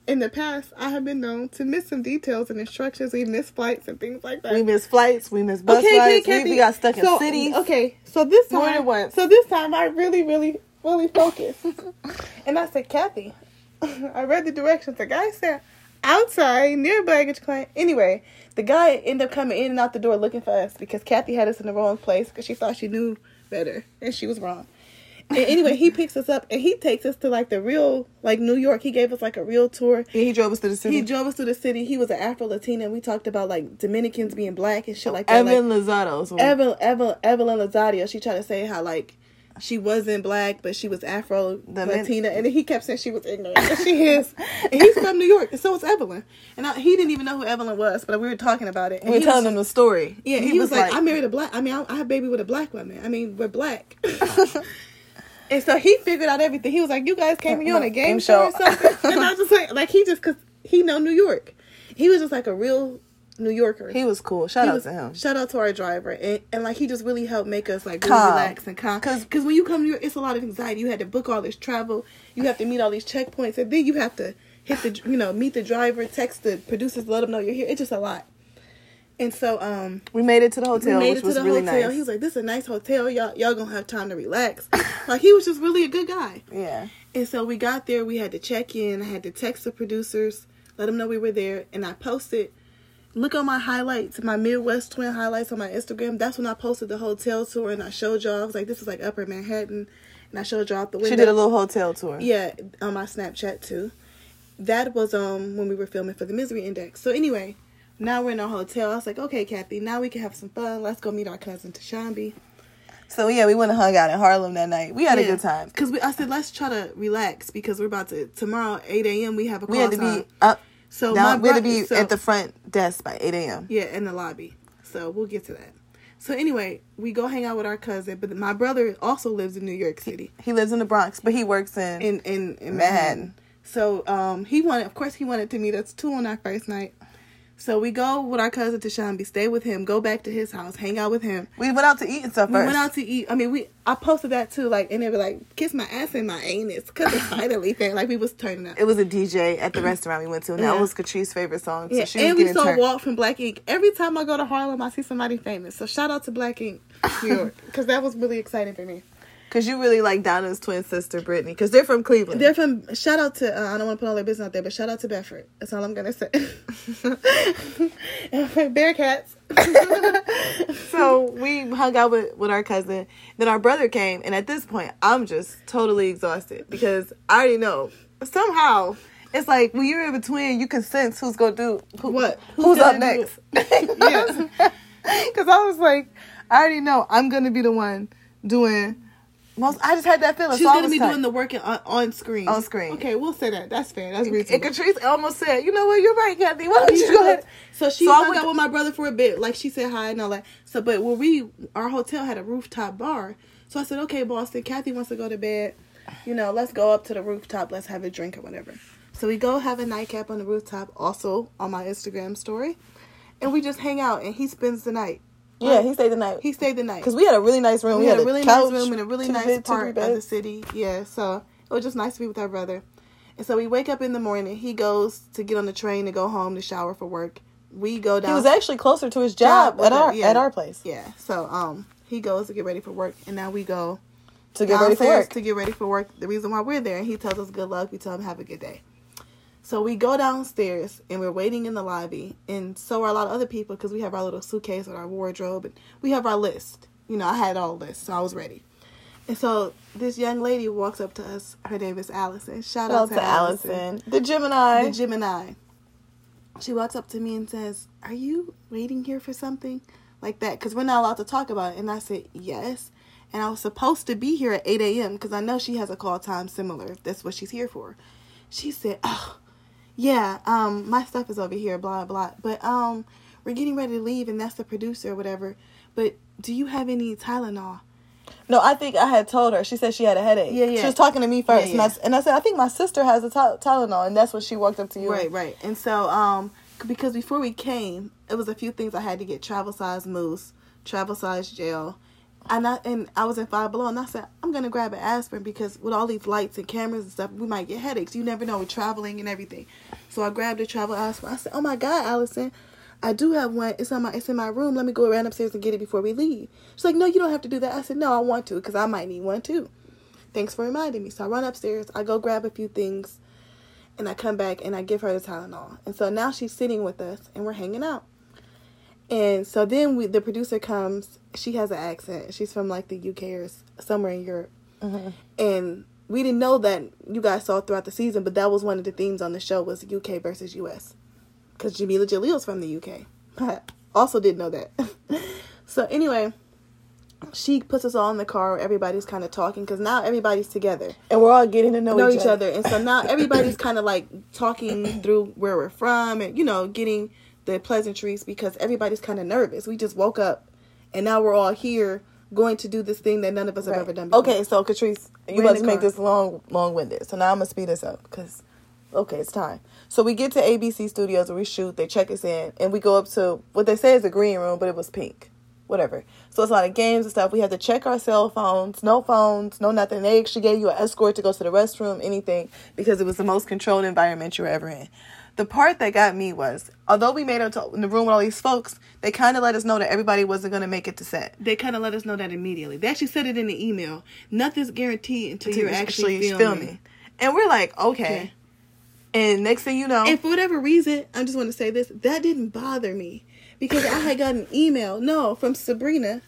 Speaker 2: in the past I have been known to miss some details and instructions. We miss flights and things like that.
Speaker 1: We miss flights. We miss bus rides. we, we got stuck in
Speaker 2: so,
Speaker 1: cities.
Speaker 2: Okay, so this time, so this time I really, really, really focused, and I said, Kathy, (laughs) I read the directions. The guy said outside near baggage claim. Anyway, the guy ended up coming in and out the door looking for us because Kathy had us in the wrong place because she thought she knew better and she was wrong. And anyway, he picks us up and he takes us to like the real, like New York. He gave us like a real tour.
Speaker 1: Yeah, he drove us to the city.
Speaker 2: He drove us to the city. He was an Afro Latina. and We talked about like Dominicans being black and shit like that.
Speaker 1: Evan
Speaker 2: like,
Speaker 1: Lozada. So
Speaker 2: Evelyn, Evelyn, Evelyn Lozada. She tried to say how like she wasn't black, but she was Afro Latina, and he kept saying she was ignorant. She is, and he's from New York, and so is Evelyn. And I, he didn't even know who Evelyn was, but we were talking about it. And
Speaker 1: we were telling
Speaker 2: was,
Speaker 1: him the story.
Speaker 2: yeah, he, was, like, I married a black. I mean, I, I have a baby with a black woman. I mean, we're black. (laughs) (laughs) and so he figured out everything. He was like, "You guys came here on a game
Speaker 1: Game
Speaker 2: show or something?" and I (laughs) was just like, like he just because he know New York. He was just like a real New Yorker.
Speaker 1: he was cool. Shout
Speaker 2: He
Speaker 1: out
Speaker 2: was-
Speaker 1: to him.
Speaker 2: Shout out to our driver, and, and like he just really helped make us like really
Speaker 1: Calm.
Speaker 2: relax and calm.
Speaker 1: Cause-
Speaker 2: Because when you come to York, it's a lot of anxiety. You had to book all this travel. You have to meet all these checkpoints, and then you have to hit the you know meet the driver, text the producers, let them know you're here. It's just a lot. And so um,
Speaker 1: We made it to the hotel,
Speaker 2: we
Speaker 1: made
Speaker 2: it to the
Speaker 1: really
Speaker 2: hotel.
Speaker 1: nice.
Speaker 2: He was like, "This is a nice hotel. Y'all y'all gonna have time to relax." (laughs) like he was just really a good guy.
Speaker 1: yeah.
Speaker 2: And so we got there. We had to check in. I had to text the producers, let them know we were there, and I posted. Look on my highlights, my Midwest Twin highlights on my Instagram. That's when I posted the hotel tour, and I showed y'all. I was like, "This is like Upper Manhattan," and I showed y'all the window.
Speaker 1: She did a little hotel tour.
Speaker 2: Yeah, on my Snapchat too. That was um when we were filming for the Misery Index. So anyway, now we're in our hotel. I was like, okay, Kathy, now we can have some fun. Let's go meet our cousin Tashambi.
Speaker 1: So yeah, we went and hung out in Harlem that night. We had a good time.
Speaker 2: Cause we, I said let's try to relax because we're about to tomorrow eight a.m. We have a call
Speaker 1: We had to
Speaker 2: time.
Speaker 1: be up,
Speaker 2: so.
Speaker 1: We had to be
Speaker 2: so-
Speaker 1: at the front desk by eight a.m.
Speaker 2: yeah in the lobby. So we'll get to that. So anyway, we go hang out with our cousin, but my brother also lives in New York City.
Speaker 1: He lives in the Bronx, but he works in.
Speaker 2: in in, in
Speaker 1: Manhattan.
Speaker 2: Manhattan. So um, he wanted, of course, he wanted to meet us too on our first night. So we go with our cousin to Shambi, stay with him, go back to his house, hang out with him.
Speaker 1: we went out to eat and stuff
Speaker 2: We
Speaker 1: first.
Speaker 2: went out to eat. I mean, we I posted that too, like, and they were like, "Kiss my ass and my anus," because it's finally thing. Like we was turning up.
Speaker 1: it was a DJ at the restaurant we went to, and that was Catrice's favorite song. So
Speaker 2: Yeah,
Speaker 1: she
Speaker 2: and we saw
Speaker 1: turned.
Speaker 2: Walt from Black Ink. Every time I go to Harlem, I see somebody famous. So shout out to Black Ink, New York, because that was really exciting for me.
Speaker 1: Cause you really like Donna's twin sister Brittany, cause they're from Cleveland.
Speaker 2: They're from. Shout out to. Uh, I don't want to put all their business out there, but shout out to Bedford. That's all I'm gonna say. (laughs) (laughs) Bearcats. (laughs)
Speaker 1: so we hung out with, with our cousin. Then our brother came, and at this point, I'm just totally exhausted because I already know somehow it's like when you're in between, you can sense who's gonna do who,
Speaker 2: What?
Speaker 1: who's,
Speaker 2: Who's
Speaker 1: up next. Because I was like, I already know I'm gonna be the one doing most. I just had that feeling.
Speaker 2: She's
Speaker 1: so
Speaker 2: gonna be
Speaker 1: tight.
Speaker 2: doing the work on, uh, on screen.
Speaker 1: On screen.
Speaker 2: Okay, we'll say that. That's fair. That's
Speaker 1: And. Catrice almost said, "You know what? You're right, Kathy. Why don't you go ahead?"
Speaker 2: So she
Speaker 1: So I
Speaker 2: hung
Speaker 1: went
Speaker 2: out with my brother for a bit. Like she said hi and all that. So, but when we our hotel had a rooftop bar, so I said, okay, Boston, Kathy wants to go to bed. You know, let's go up to the rooftop. Let's have a drink or whatever. So we go have a nightcap on the rooftop, also on my Instagram story, and we just hang out. And he spends the night.
Speaker 1: Yeah, he stayed the night
Speaker 2: He stayed the night.
Speaker 1: because we had a really nice room.
Speaker 2: we, had, a really
Speaker 1: couch,
Speaker 2: nice room in a really nice
Speaker 1: bed-
Speaker 2: part of the city. Yeah, so it was just nice to be with our brother. And so we wake up in the morning. He goes to get on the train to go home to shower for work. We go down.
Speaker 1: He was actually closer to his job,
Speaker 2: Job
Speaker 1: at our
Speaker 2: yeah.
Speaker 1: at our place
Speaker 2: yeah. So um, he goes to get ready for work, and now we go
Speaker 1: to get ready for work.
Speaker 2: to get ready for work. The reason why we're there, and he tells us good luck. We tell him have a good day. So we go downstairs and we're waiting in the lobby, and so are a lot of other people because we have our little suitcase with our wardrobe, and we have our list. You know, I had all this, so I was ready. And so this young lady walks up to us. Her name is Allison. Shout
Speaker 1: Shout
Speaker 2: out
Speaker 1: out to Allison, the Gemini.
Speaker 2: the Gemini. She walks up to me and says, "Are you waiting here for something like that?" Because we're not allowed to talk about it. And I said, "Yes." And I was supposed to be here at eight a.m. because I know she has a call time similar. That's what she's here for. She said, "Oh, yeah. Um, my stuff is over here. Blah blah. But um, we're getting ready to leave, and that's the producer or whatever. But do you have any Tylenol?"
Speaker 1: no, I think I had told her. She said she had a headache.
Speaker 2: Yeah, yeah.
Speaker 1: She was talking to me first,
Speaker 2: Yeah,
Speaker 1: And, I, and I said I think my sister has a Ty- Tylenol, and that's when she walked up to you.
Speaker 2: Right, right. And so, um, because before we came, it was a few things I had to get: travel size mousse, travel size gel, and I and I was in Five Below, and I said I'm gonna grab an aspirin because with all these lights and cameras and stuff, we might get headaches. You never know with traveling and everything. So I grabbed a travel aspirin. I said, "Oh my God, Allison." I do have one. It's on my. It's in my room. Let me go around upstairs and get it before we leave. She's like, "No, you don't have to do that." I said, "No, I want to because I might need one too." Thanks for reminding me. So I run upstairs. I go grab a few things and I come back and I give her the Tylenol. And so now she's sitting with us and we're hanging out. And so then we, the producer comes. She has an accent. She's from like the UK or somewhere in Europe. Mm-hmm. and we didn't know that you guys saw throughout the season, but that was one of the themes on the show was UK versus US, because Jamila Jalil's from the UK. I also didn't know that. (laughs) so anyway, she puts us all in the car. Everybody's kind of talking because now everybody's together
Speaker 1: And we're all getting to know,
Speaker 2: know each other. And so now everybody's kind of like talking through where we're from and, you know, getting the pleasantries because everybody's kind of nervous. We just woke up and now we're all here going to do this thing that none of us have ever done before.
Speaker 1: Okay, so Catrice, you
Speaker 2: We're in
Speaker 1: about
Speaker 2: the
Speaker 1: to make
Speaker 2: car.
Speaker 1: this long, long winded. So now I'm gonna speed this up because, okay, it's time. So we get to ABC Studios where we shoot. They check us in, and we go up to what they say is the green room, but it was pink, whatever. So it's a lot of games and stuff. We had to check our cell phones, no phones, no nothing. They actually gave you an escort to go to the restroom, anything, because it was the most controlled environment you were ever in. The part that got me was, although we made it to, in the room with all these folks, they kind of let us know that everybody wasn't going to make it to set.
Speaker 2: They kind of let us know that immediately. They actually said it in the email. Nothing's guaranteed until you're actually, filming.
Speaker 1: And we're like, okay.
Speaker 2: Okay.
Speaker 1: And next thing you know,
Speaker 2: And for whatever reason, I just want to say this, that didn't bother me. Because I had got an email, no, from Sabrina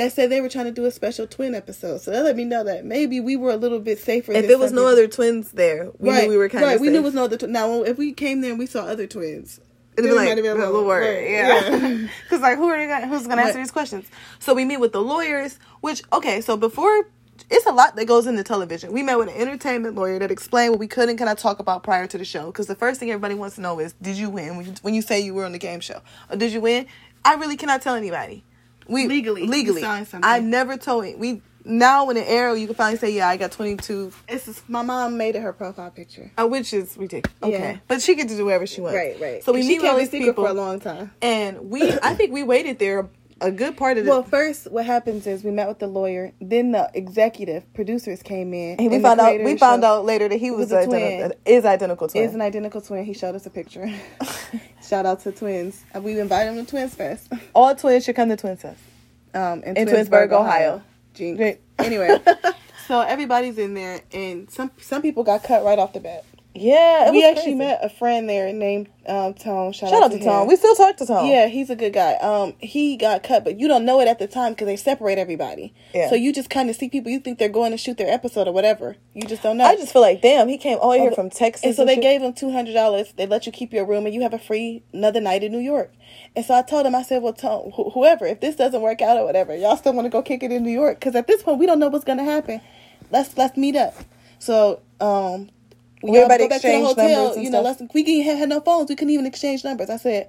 Speaker 2: that said they were trying to do a special twin episode. So that let me know that maybe we were a little bit safer.
Speaker 1: if there was no other twins there, we
Speaker 2: right,
Speaker 1: knew we were kind of
Speaker 2: right. We knew it was no other. Tw- now, if we came there and we saw other twins,
Speaker 1: It'd be like
Speaker 2: been
Speaker 1: a little word, yeah. Because (laughs) like, who are you gonna, who's gonna answer
Speaker 2: Right.
Speaker 1: these questions? So we meet with the lawyers. Which okay, so before it's a lot that goes into television. We met with an entertainment lawyer that explained what we could and cannot talk about prior to the show. Because the first thing everybody wants to know is, did you win when you, when you say you were on the game show, or did you win? I really cannot tell anybody. We
Speaker 2: Legally,
Speaker 1: legally,
Speaker 2: signed something.
Speaker 1: I never told it. We now in the arrow, you can finally say, yeah, I got twenty two
Speaker 2: It's just, my mom made it her profile picture.
Speaker 1: Uh, which is ridiculous. Okay,
Speaker 2: Yeah.
Speaker 1: but she gets to do whatever she wants.
Speaker 2: Right, right.
Speaker 1: So we
Speaker 2: she
Speaker 1: with all
Speaker 2: kept
Speaker 1: these people,
Speaker 2: for a long time.
Speaker 1: and we, I think we waited there a good part of the.
Speaker 2: Well, first, what happens is we met with the lawyer. Then the executive producers came in.
Speaker 1: and we
Speaker 2: and
Speaker 1: found out. We found out later that he was,
Speaker 2: was a
Speaker 1: identical,
Speaker 2: twin.
Speaker 1: is identical twin.
Speaker 2: Is an identical twin. He showed us a picture. (laughs) Shout out to twins. Uh, We invited them to Twins Fest. (laughs)
Speaker 1: all twins should come to twins Fest.
Speaker 2: um, in,
Speaker 1: In
Speaker 2: Twinsburg,
Speaker 1: Twinsburg,
Speaker 2: Ohio.
Speaker 1: Ohio.
Speaker 2: Anyway, (laughs) so everybody's in there, and some some people got cut right off the bat.
Speaker 1: Yeah,
Speaker 2: we actually
Speaker 1: crazy.
Speaker 2: met a friend there named um, Tone. Shout,
Speaker 1: Shout out to
Speaker 2: him.
Speaker 1: Tom. We still talk to Tom.
Speaker 2: Yeah, he's a good guy. Um, he got cut, but you don't know it at the time because they separate everybody.
Speaker 1: Yeah.
Speaker 2: So you just kind of see people. You think they're going to shoot their episode or whatever. You just don't know.
Speaker 1: I just feel like damn, he came all the way here
Speaker 2: Oh,
Speaker 1: from Texas.
Speaker 2: And so they
Speaker 1: shit.
Speaker 2: gave him two hundred dollars. They let you keep your room, and you have a free another night in New York. And so I told him, I said, "Well, Tone, wh- whoever, if this doesn't work out or whatever, y'all still want to go kick it in New York? Because at this point, we don't know what's gonna happen. Let's let's meet up." So um, when
Speaker 1: We
Speaker 2: y'all go back to the
Speaker 1: exchanged
Speaker 2: hotel,
Speaker 1: numbers
Speaker 2: you know, let's we can, had no phones. We couldn't even exchange numbers. I said,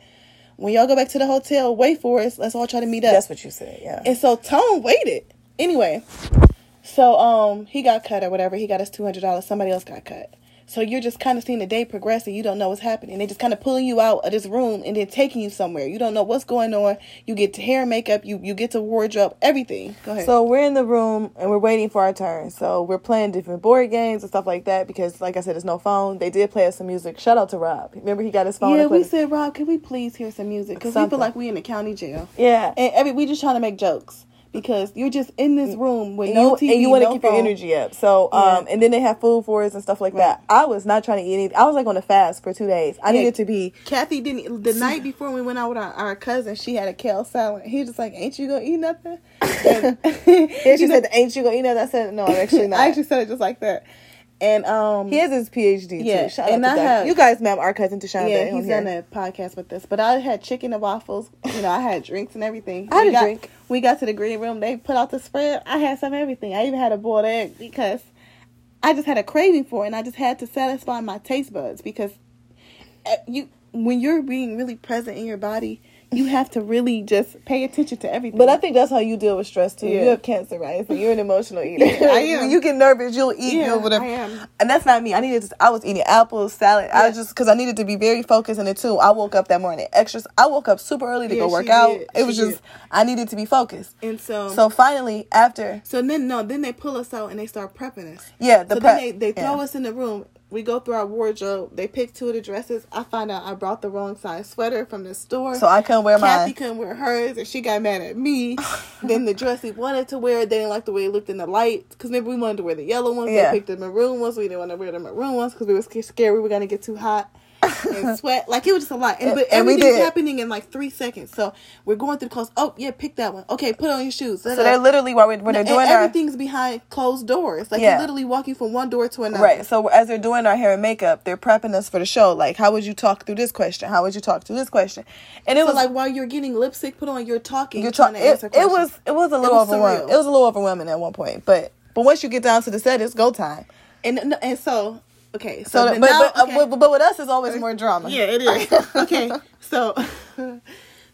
Speaker 2: when y'all go back to the hotel, wait for us. Let's all try to meet up.
Speaker 1: That's what you said. Yeah.
Speaker 2: And so Tone waited. Anyway, so um he got cut or whatever. He got his two hundred dollars. Somebody else got cut. So you're just kind of seeing the day progress and you don't know what's happening. They just kind of pulling you out of this room and then taking you somewhere. You don't know what's going on. You get to hair and makeup. You you get to wardrobe. Everything. Go ahead.
Speaker 1: So we're in the room and we're waiting for our turn. So we're playing different board games and stuff like that because, like I said, there's no phone. They did play us some music. Shout out to Rob. Remember he got his phone.
Speaker 2: yeah, we said, Rob, can we please hear some music? Because we feel like we in the county jail.
Speaker 1: yeah.
Speaker 2: And every we just trying to make jokes because you're just in this room with
Speaker 1: and
Speaker 2: no
Speaker 1: you,
Speaker 2: TV,
Speaker 1: and you want to
Speaker 2: no
Speaker 1: keep
Speaker 2: phone.
Speaker 1: your energy up. So, um,
Speaker 2: Yeah.
Speaker 1: and then they have food for us and stuff like that. I was not trying to eat anything. I was like on a fast for two days. I
Speaker 2: Yeah.
Speaker 1: needed to be.
Speaker 2: Kathy didn't. The night before we went out with our, our cousin, she had a kale salad. He was just like, "Ain't you gonna eat nothing?" (laughs) And,
Speaker 1: And she (laughs)
Speaker 2: you know,
Speaker 1: said, "Ain't you gonna eat that?" I said, "No, I'm actually (laughs) not."
Speaker 2: I actually said it just like that. And um,
Speaker 1: he has his PhD
Speaker 2: Yeah,
Speaker 1: too. Shout
Speaker 2: and
Speaker 1: out to
Speaker 2: I have-
Speaker 1: you guys, ma'am, our cousin Tashawn.
Speaker 2: yeah,
Speaker 1: Day
Speaker 2: he's done a podcast with us. But I had chicken and waffles. You know, I had drinks and everything.
Speaker 1: I had
Speaker 2: we
Speaker 1: a
Speaker 2: got,
Speaker 1: drink.
Speaker 2: We got to the green room. They put out the spread. I had some of everything. I even had a boiled egg because I just had a craving for it, and I just had to satisfy my taste buds because uh, you when you're being really present in your body, you have to really just pay attention to everything.
Speaker 1: But I think that's how you deal with stress too.
Speaker 2: Yeah.
Speaker 1: You have cancer, right? So you're an emotional eater.
Speaker 2: Yeah, (laughs) I (laughs) am.
Speaker 1: you get nervous, you'll eat.
Speaker 2: Yeah,
Speaker 1: you'll whatever.
Speaker 2: I am.
Speaker 1: And that's not me. I needed. To, I was eating apples, salad. I
Speaker 2: Yeah.
Speaker 1: just because I needed to be very focused. And then too, I woke up that morning extra. I woke up super early to go work out.
Speaker 2: did.
Speaker 1: It was just
Speaker 2: did.
Speaker 1: I needed to be focused.
Speaker 2: and so
Speaker 1: So finally, after
Speaker 2: So then no, then they pull us out and they start prepping us.
Speaker 1: yeah, the
Speaker 2: so
Speaker 1: prep,
Speaker 2: then they, they throw us in the room. We go through our wardrobe. They pick two of the dresses. I find out I brought the wrong size sweater from the store.
Speaker 1: So I couldn't wear my.
Speaker 2: Kathy
Speaker 1: mine.
Speaker 2: couldn't wear hers, and she got mad at me. (laughs) then the dress we wanted to wear, they didn't like the way it looked in the light. Because maybe we wanted to wear the yellow ones.
Speaker 1: Yeah.
Speaker 2: They picked the maroon ones. We didn't want to wear the maroon ones because we were scared we were going to get too hot. And sweat. Like it was just a lot. And, but
Speaker 1: And we
Speaker 2: everything's happening in like three seconds. So we're going through the clothes. Oh yeah, pick that one. Okay, put on your shoes.
Speaker 1: So they're literally while we're, when they're doing our
Speaker 2: everything's behind closed doors. Like
Speaker 1: Yeah.
Speaker 2: you're literally walking from one door to another.
Speaker 1: Right. So as they're doing our hair and makeup, they're prepping us for the show. Like, how would you talk through this question? How would you talk through this question? And it
Speaker 2: So
Speaker 1: was
Speaker 2: like while you're getting lipstick put on, you're talking.
Speaker 1: you're
Speaker 2: trying
Speaker 1: talking.
Speaker 2: to
Speaker 1: It,
Speaker 2: answer
Speaker 1: it
Speaker 2: questions.
Speaker 1: was it was a little
Speaker 2: was
Speaker 1: overwhelming.
Speaker 2: surreal.
Speaker 1: It was a little overwhelming at one point, but but once you get down to the set, it's go time.
Speaker 2: and and so okay. So,
Speaker 1: So, but
Speaker 2: now,
Speaker 1: but, uh, but but with us, it's always more drama.
Speaker 2: Yeah, it is. (laughs) okay, so (laughs)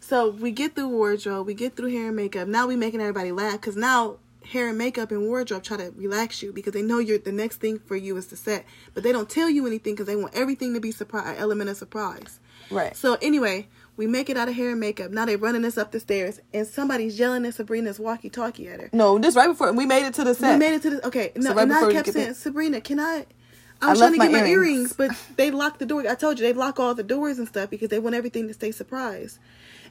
Speaker 2: so we get through wardrobe, we get through hair and makeup. Now we making everybody laugh because now hair and makeup and wardrobe try to relax you because they know you're the next thing for you is the set, but they don't tell you anything because they want everything to be surprise, element of surprise.
Speaker 1: Right.
Speaker 2: So anyway, we make it out of hair and makeup. Now they running us up the stairs, and somebody's yelling at Sabrina's walkie-talkie at her.
Speaker 1: No, just right before we made it to the set.
Speaker 2: We made it to the okay. No,
Speaker 1: right
Speaker 2: and I kept saying,
Speaker 1: there.
Speaker 2: Sabrina, can I? I
Speaker 1: I
Speaker 2: was trying to get my
Speaker 1: earrings.
Speaker 2: earrings, but they locked the door. I told you they lock all the doors and stuff because they want everything to stay surprised.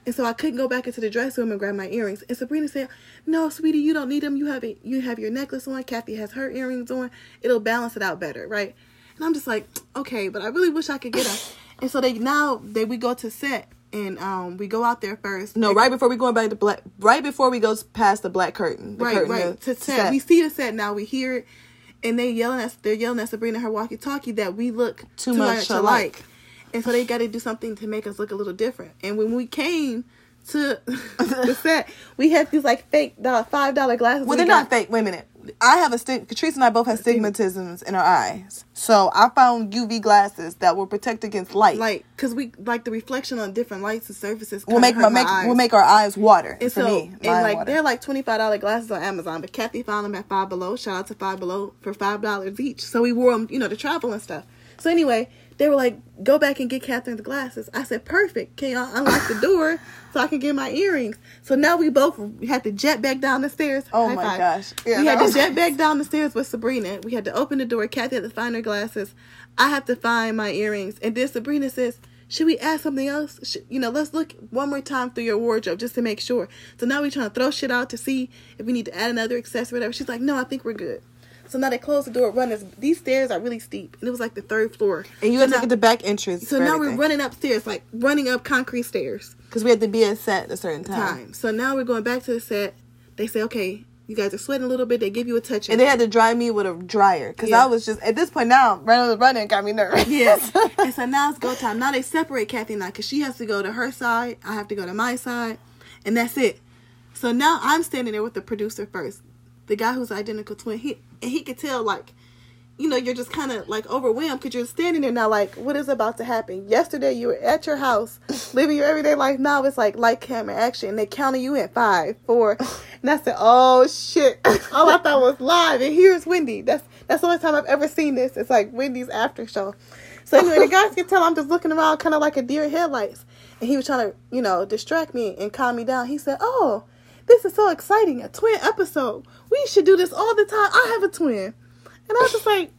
Speaker 2: And so I couldn't go back into the dressing room and grab my earrings. And Sabrina said, "No, sweetie, you don't need them. You have it. You have your necklace on. Kathy has her earrings on. It'll balance it out better, right?" And I'm just like, "Okay, but I really wish I could get them." (laughs) and so they now they we go to set and um we go out there first.
Speaker 1: No, right before we going back to black, right before we go past the black curtain. The
Speaker 2: right,
Speaker 1: curtain
Speaker 2: right.
Speaker 1: to
Speaker 2: To set. We see the set now. We hear it, and they yelling at they're yelling at Sabrina her walkie-talkie that we look
Speaker 1: Too much alike.
Speaker 2: and so they got to do something to make us look a little different. And when we came to (laughs) the (laughs) set, we had these like fake dollar, five dollar glasses.
Speaker 1: Well,
Speaker 2: we
Speaker 1: they're
Speaker 2: got.
Speaker 1: not fake. Wait a minute. I have a stig. Catrice and I both have stigmatisms in our eyes. So I found UV glasses that will protect against light.
Speaker 2: Like, cause we like the reflection on different lights and surfaces.
Speaker 1: will make my make
Speaker 2: eyes.
Speaker 1: will make our eyes water.
Speaker 2: And
Speaker 1: for
Speaker 2: so,
Speaker 1: me,
Speaker 2: and like
Speaker 1: water.
Speaker 2: they're like twenty five dollar glasses on Amazon, but Kathy found them at Five Below. Shout out to Five Below for five dollars each. So we wore them, you know, to travel and stuff. So anyway, they were like, "Go back and get Catherine the glasses." I said, "Perfect. Can y'all unlock the door (laughs) so I can get my earrings?" So now we both had to jet back down the stairs.
Speaker 1: Oh
Speaker 2: High
Speaker 1: my
Speaker 2: five.
Speaker 1: gosh. Yeah,
Speaker 2: we had to jet back down the stairs with Sabrina. We had to open the door. Kathy had to find her glasses. I have to find my earrings. And then Sabrina says, should we add something else? Should, you know, let's look one more time through your wardrobe just to make sure. So now we're trying to throw shit out to see if we need to add another accessory, whatever. She's like, no, I think we're good. So now they close the door, run us. These stairs are really steep, and it was like the third floor.
Speaker 1: and you
Speaker 2: so
Speaker 1: have to get the back entrance.
Speaker 2: So now we're running upstairs, like running up concrete stairs
Speaker 1: because we had to be at set at a certain time.
Speaker 2: time. So now we're going back to the set. They say, okay, you guys are sweating a little bit. They give you a touch.
Speaker 1: And they had to dry me with a dryer because
Speaker 2: Yeah.
Speaker 1: I was just at this point now running running got me nervous.
Speaker 2: Yes. (laughs) and so now it's go time. Now they separate Kathy and I because she has to go to her side. I have to go to my side. And that's it. So now I'm standing there with the producer first. The guy who's identical twin. He and he could tell like, you know, you're just kind of like overwhelmed because you're standing there now like, what is about to happen? Yesterday you were at your house (laughs) living your everyday life. Now it's like light camera action. And they counting you in five, four. (laughs) And I said, oh shit. (laughs) All I thought was live. And here's Wendy. That's that's the only time I've ever seen this. It's like Wendy's after show. So anyway, the guys can tell I'm just looking around kind of like a deer in headlights. And he was trying to, you know, distract me and calm me down. He said, oh, this is so exciting. A twin episode. We should do this all the time. I have a twin. And I was just like,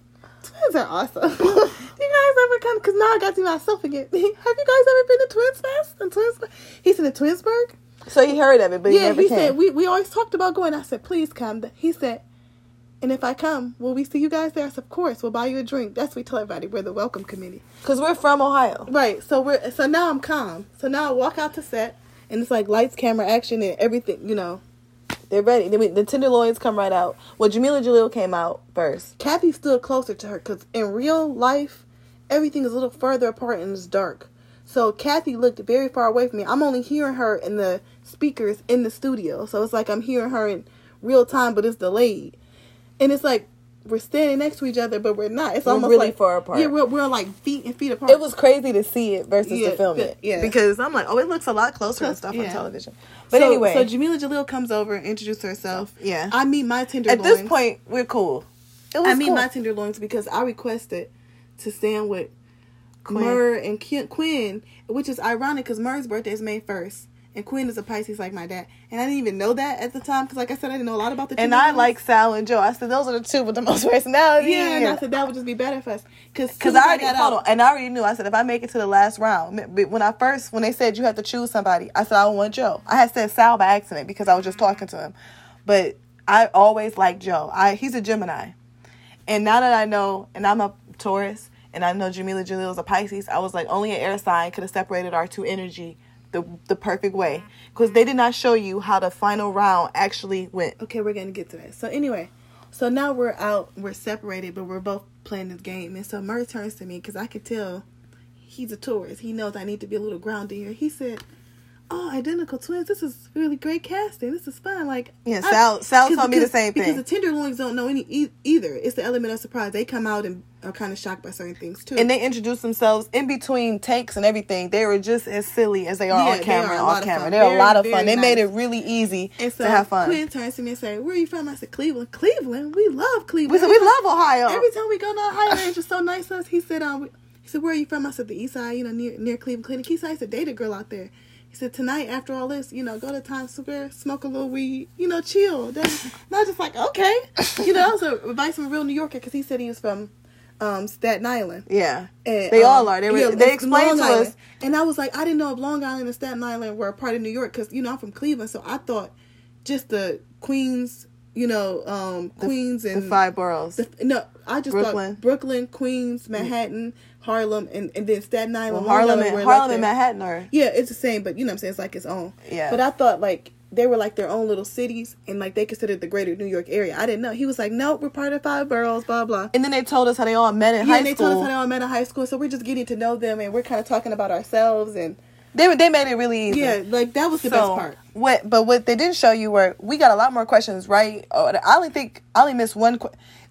Speaker 2: twins are awesome. do (laughs) you guys ever come? Because now I got to myself again. (laughs) Have you guys ever been to Twins Fest? In Twins, he said in Twinsburg.
Speaker 1: So he heard of it, but he
Speaker 2: yeah, he
Speaker 1: came.
Speaker 2: said we, we always talked about going. I said please come. He said, and if I come, will we see you guys there? I said of course. We'll buy you a drink. That's what we tell everybody. We're the welcome committee.
Speaker 1: Because we're from Ohio.
Speaker 2: Right. So we're so now I'm calm. So now I walk out to set and it's like lights, camera, action, and everything. You know,
Speaker 1: They're ready. Then we, the tenderloins come right out. Well, Jameela Jalil came out first.
Speaker 2: Kathy stood closer to her because in real life, everything is a little further apart and it's dark. So Kathy looked very far away from me. I'm only hearing her in the speakers in the studio. So it's like I'm hearing her in real time, but it's delayed. And it's like we're standing next to each other, but we're not. It's
Speaker 1: We're
Speaker 2: almost
Speaker 1: really
Speaker 2: like
Speaker 1: far apart.
Speaker 2: Yeah, we're, we're like feet and feet apart.
Speaker 1: It was crazy to see it versus
Speaker 2: Yeah,
Speaker 1: to film
Speaker 2: yeah,
Speaker 1: it.
Speaker 2: yeah.
Speaker 1: Because I'm like, oh, it looks a lot closer and (laughs) stuff on television. But
Speaker 2: so,
Speaker 1: anyway,
Speaker 2: so Jameela Jalil comes over and introduces herself.
Speaker 1: Yeah.
Speaker 2: I meet my tenderloins.
Speaker 1: at this point, we're cool. It was
Speaker 2: I meet
Speaker 1: cool.
Speaker 2: my tenderloins because I requested to stand with
Speaker 1: Quinn.
Speaker 2: Murr and Quinn, which is ironic because Murr's birthday is May 1st. And Quinn is a Pisces like my dad. And I didn't even know that at the time because, like I said, I didn't know a lot about the
Speaker 1: and I like Sal and Joe. I said those are the two with the most (laughs) personality.
Speaker 2: Yeah, and I said that would just be better for us. Because
Speaker 1: Because I already hold on, um, and I already knew. I said if I make it to the last round, when I first when they said you have to choose somebody, I said I want Joe. I had said Sal by accident because I was just mm-hmm. talking to him, but I always liked Joe. I he's a Gemini, and now that I know, and I'm a Taurus, and I know Jameela Jaleel is a Pisces, I was like, only an air sign could have separated our two energy the the perfect way because they did not show you how the final round actually went.
Speaker 2: Okay, we're gonna get to that. So anyway, so now we're out, we're separated, but we're both playing this game, and so Murr turns to me because I could tell he's a tourist. He knows I need to be a little grounded here. He said, "Oh, identical twins. This is really great casting. This is fun." Like,
Speaker 1: Yeah,
Speaker 2: I-
Speaker 1: Sal Sal
Speaker 2: because-
Speaker 1: told me the
Speaker 2: because-
Speaker 1: same
Speaker 2: Because
Speaker 1: thing.
Speaker 2: the tenderloins don't know any e- either. It's the element of surprise. They come out and are kind of shocked by certain things too.
Speaker 1: and they introduce themselves in between takes and everything. They were just as silly as they are
Speaker 2: Yeah,
Speaker 1: on camera
Speaker 2: are a
Speaker 1: off
Speaker 2: of
Speaker 1: camera. They're a lot of fun. They made it really easy
Speaker 2: and so
Speaker 1: to have fun.
Speaker 2: Quinn turns to me and say, "Where are you from?" I said, "Cleveland." Cleveland. We love Cleveland.
Speaker 1: we said we love Ohio.
Speaker 2: Every time we go to Ohio, they're just so nice to us. He said, um, he said, where are you from? I said, the east side, you know, near near Cleveland Clinic. He said, I said, date a girl out there. Said, tonight, after all this, you know, go to Times Square, smoke a little weed, you know, chill. I was just like, okay. You know, that was a advice from a real New Yorker because he said he was from um, Staten Island.
Speaker 1: yeah,
Speaker 2: And,
Speaker 1: They
Speaker 2: um,
Speaker 1: all are. They were- they explained
Speaker 2: Long
Speaker 1: to
Speaker 2: Island.
Speaker 1: us-
Speaker 2: And I was like, I didn't know if Long Island and Staten Island were a part of New York because, you know, I'm from Cleveland. So I thought just the Queens, you know, um, Queens
Speaker 1: the
Speaker 2: and
Speaker 1: five boroughs.
Speaker 2: the, no, I just
Speaker 1: Brooklyn.
Speaker 2: thought Brooklyn, Queens, Manhattan, Harlem, and, and then Staten Island. Long
Speaker 1: Harlem, and, Harlem
Speaker 2: like
Speaker 1: and Manhattan are
Speaker 2: Yeah, it's the same, but you know what I'm saying? It's like its own.
Speaker 1: Yeah.
Speaker 2: But I thought like they were like their own little cities and like they considered the greater New York area. I didn't know. He was like, nope, we're part of five boroughs, blah, blah.
Speaker 1: And then they told us how they all met in
Speaker 2: yeah,
Speaker 1: high
Speaker 2: and they told us how they all met in high school, so we're just getting to know them and we're kind of talking about ourselves and
Speaker 1: they they made it really easy.
Speaker 2: yeah, like that was the
Speaker 1: so
Speaker 2: best part.
Speaker 1: what? But what they didn't show you were we got a lot more questions right. Oh, I only think I only missed one.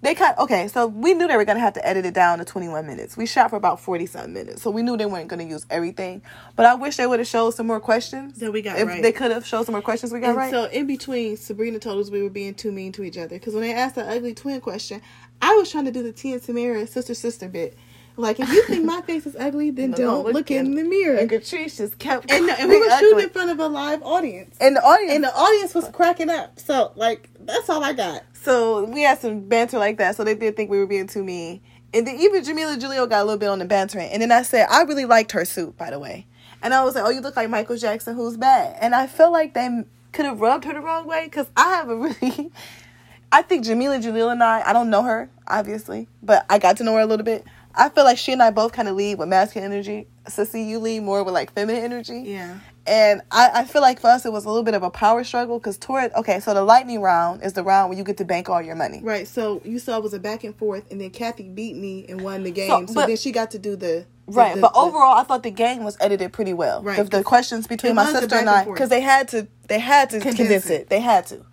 Speaker 1: They cut. okay, so we knew they were gonna have to edit it down to twenty one minutes. We shot for about forty something minutes, so we knew they weren't gonna use everything. But I wish they would have showed some more questions.
Speaker 2: That we got
Speaker 1: if
Speaker 2: right.
Speaker 1: they could have showed some more questions, we got
Speaker 2: And
Speaker 1: right.
Speaker 2: so in between, Sabrina told us we were being too mean to each other because when they asked the ugly twin question, I was trying to do the Tia and Tamera sister sister bit. Like if you think my face is ugly, then
Speaker 1: No,
Speaker 2: don't
Speaker 1: look
Speaker 2: look,
Speaker 1: in-
Speaker 2: in the mirror.
Speaker 1: and Catrice just kept
Speaker 2: And, and we were shooting in front of a live audience,
Speaker 1: and the audience.
Speaker 2: and the audience was cracking up. So like that's all I got.
Speaker 1: So we had some banter like that. So they did think we were being too mean. And then even Jameela Jaleel got a little bit on the bantering. And then I said, I really liked her suit, by the way. And I was like, oh, you look like Michael Jackson, who's bad. And I feel like they could have rubbed her the wrong way because I have a really. (laughs) I think Jameela Jaleel and I, I don't know her, obviously, but I got to know her a little bit. I feel like she and I both kind of lead with masculine energy. Sissy, you lead more with like feminine energy.
Speaker 2: Yeah.
Speaker 1: And I, I feel like for us, it was a little bit of a power struggle because toward, okay, so the lightning round is the round where you get to bank all your money.
Speaker 2: Right. So you saw it was a back and forth, and then Kathy beat me and won the game.
Speaker 1: So,
Speaker 2: So,
Speaker 1: but-
Speaker 2: then she got to do the, the-
Speaker 1: Right,
Speaker 2: the-
Speaker 1: but
Speaker 2: the-
Speaker 1: overall, I thought the game was edited pretty well.
Speaker 2: Right.
Speaker 1: The, the questions between my sister and
Speaker 2: and
Speaker 1: I, because they had to, they had to
Speaker 2: Condense
Speaker 1: condense,
Speaker 2: it.
Speaker 1: it. They had to.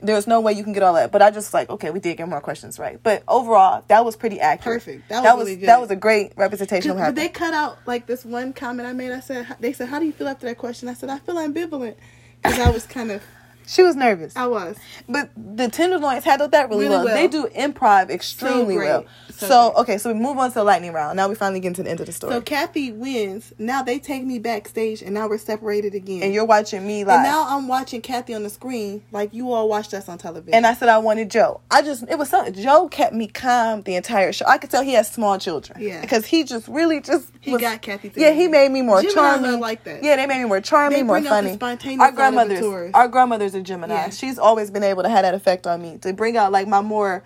Speaker 1: There was no way you can get all that. But I just like, okay, we did get more questions right. But overall, that was pretty accurate.
Speaker 2: Perfect. That
Speaker 1: That
Speaker 2: was
Speaker 1: was
Speaker 2: really
Speaker 1: that was a great representation of
Speaker 2: But they cut out like this one comment I made. I said, they said, how do you feel after that question? I said, I feel ambivalent because I was kind of,
Speaker 1: She was nervous,
Speaker 2: I was.
Speaker 1: but the Tenderloins handled that really,
Speaker 2: Really
Speaker 1: well.
Speaker 2: well.
Speaker 1: They do improv extremely
Speaker 2: great.
Speaker 1: well.
Speaker 2: So
Speaker 1: So, okay, so we move on to the lightning round. Now we finally get to the end of the story,
Speaker 2: So Kathy wins. Now they take me backstage, and now we're separated again.
Speaker 1: and you're watching me live.
Speaker 2: and now I'm watching Kathy on the screen like you all watched us on television.
Speaker 1: And I said I wanted Joe. I just it was something. Joe kept me calm the entire show. I could tell he has small children.
Speaker 2: Yeah.
Speaker 1: because he just really just
Speaker 2: He
Speaker 1: was-
Speaker 2: got Kathy
Speaker 1: Yeah, he made me more
Speaker 2: Jim
Speaker 1: charming.
Speaker 2: like that.
Speaker 1: Yeah, they made me more charming, more
Speaker 2: bring out the
Speaker 1: funny. Our
Speaker 2: side of the
Speaker 1: grandmothers, our grandmother's a Gemini.
Speaker 2: Yeah.
Speaker 1: She's always been able to have that effect on me to bring out like my more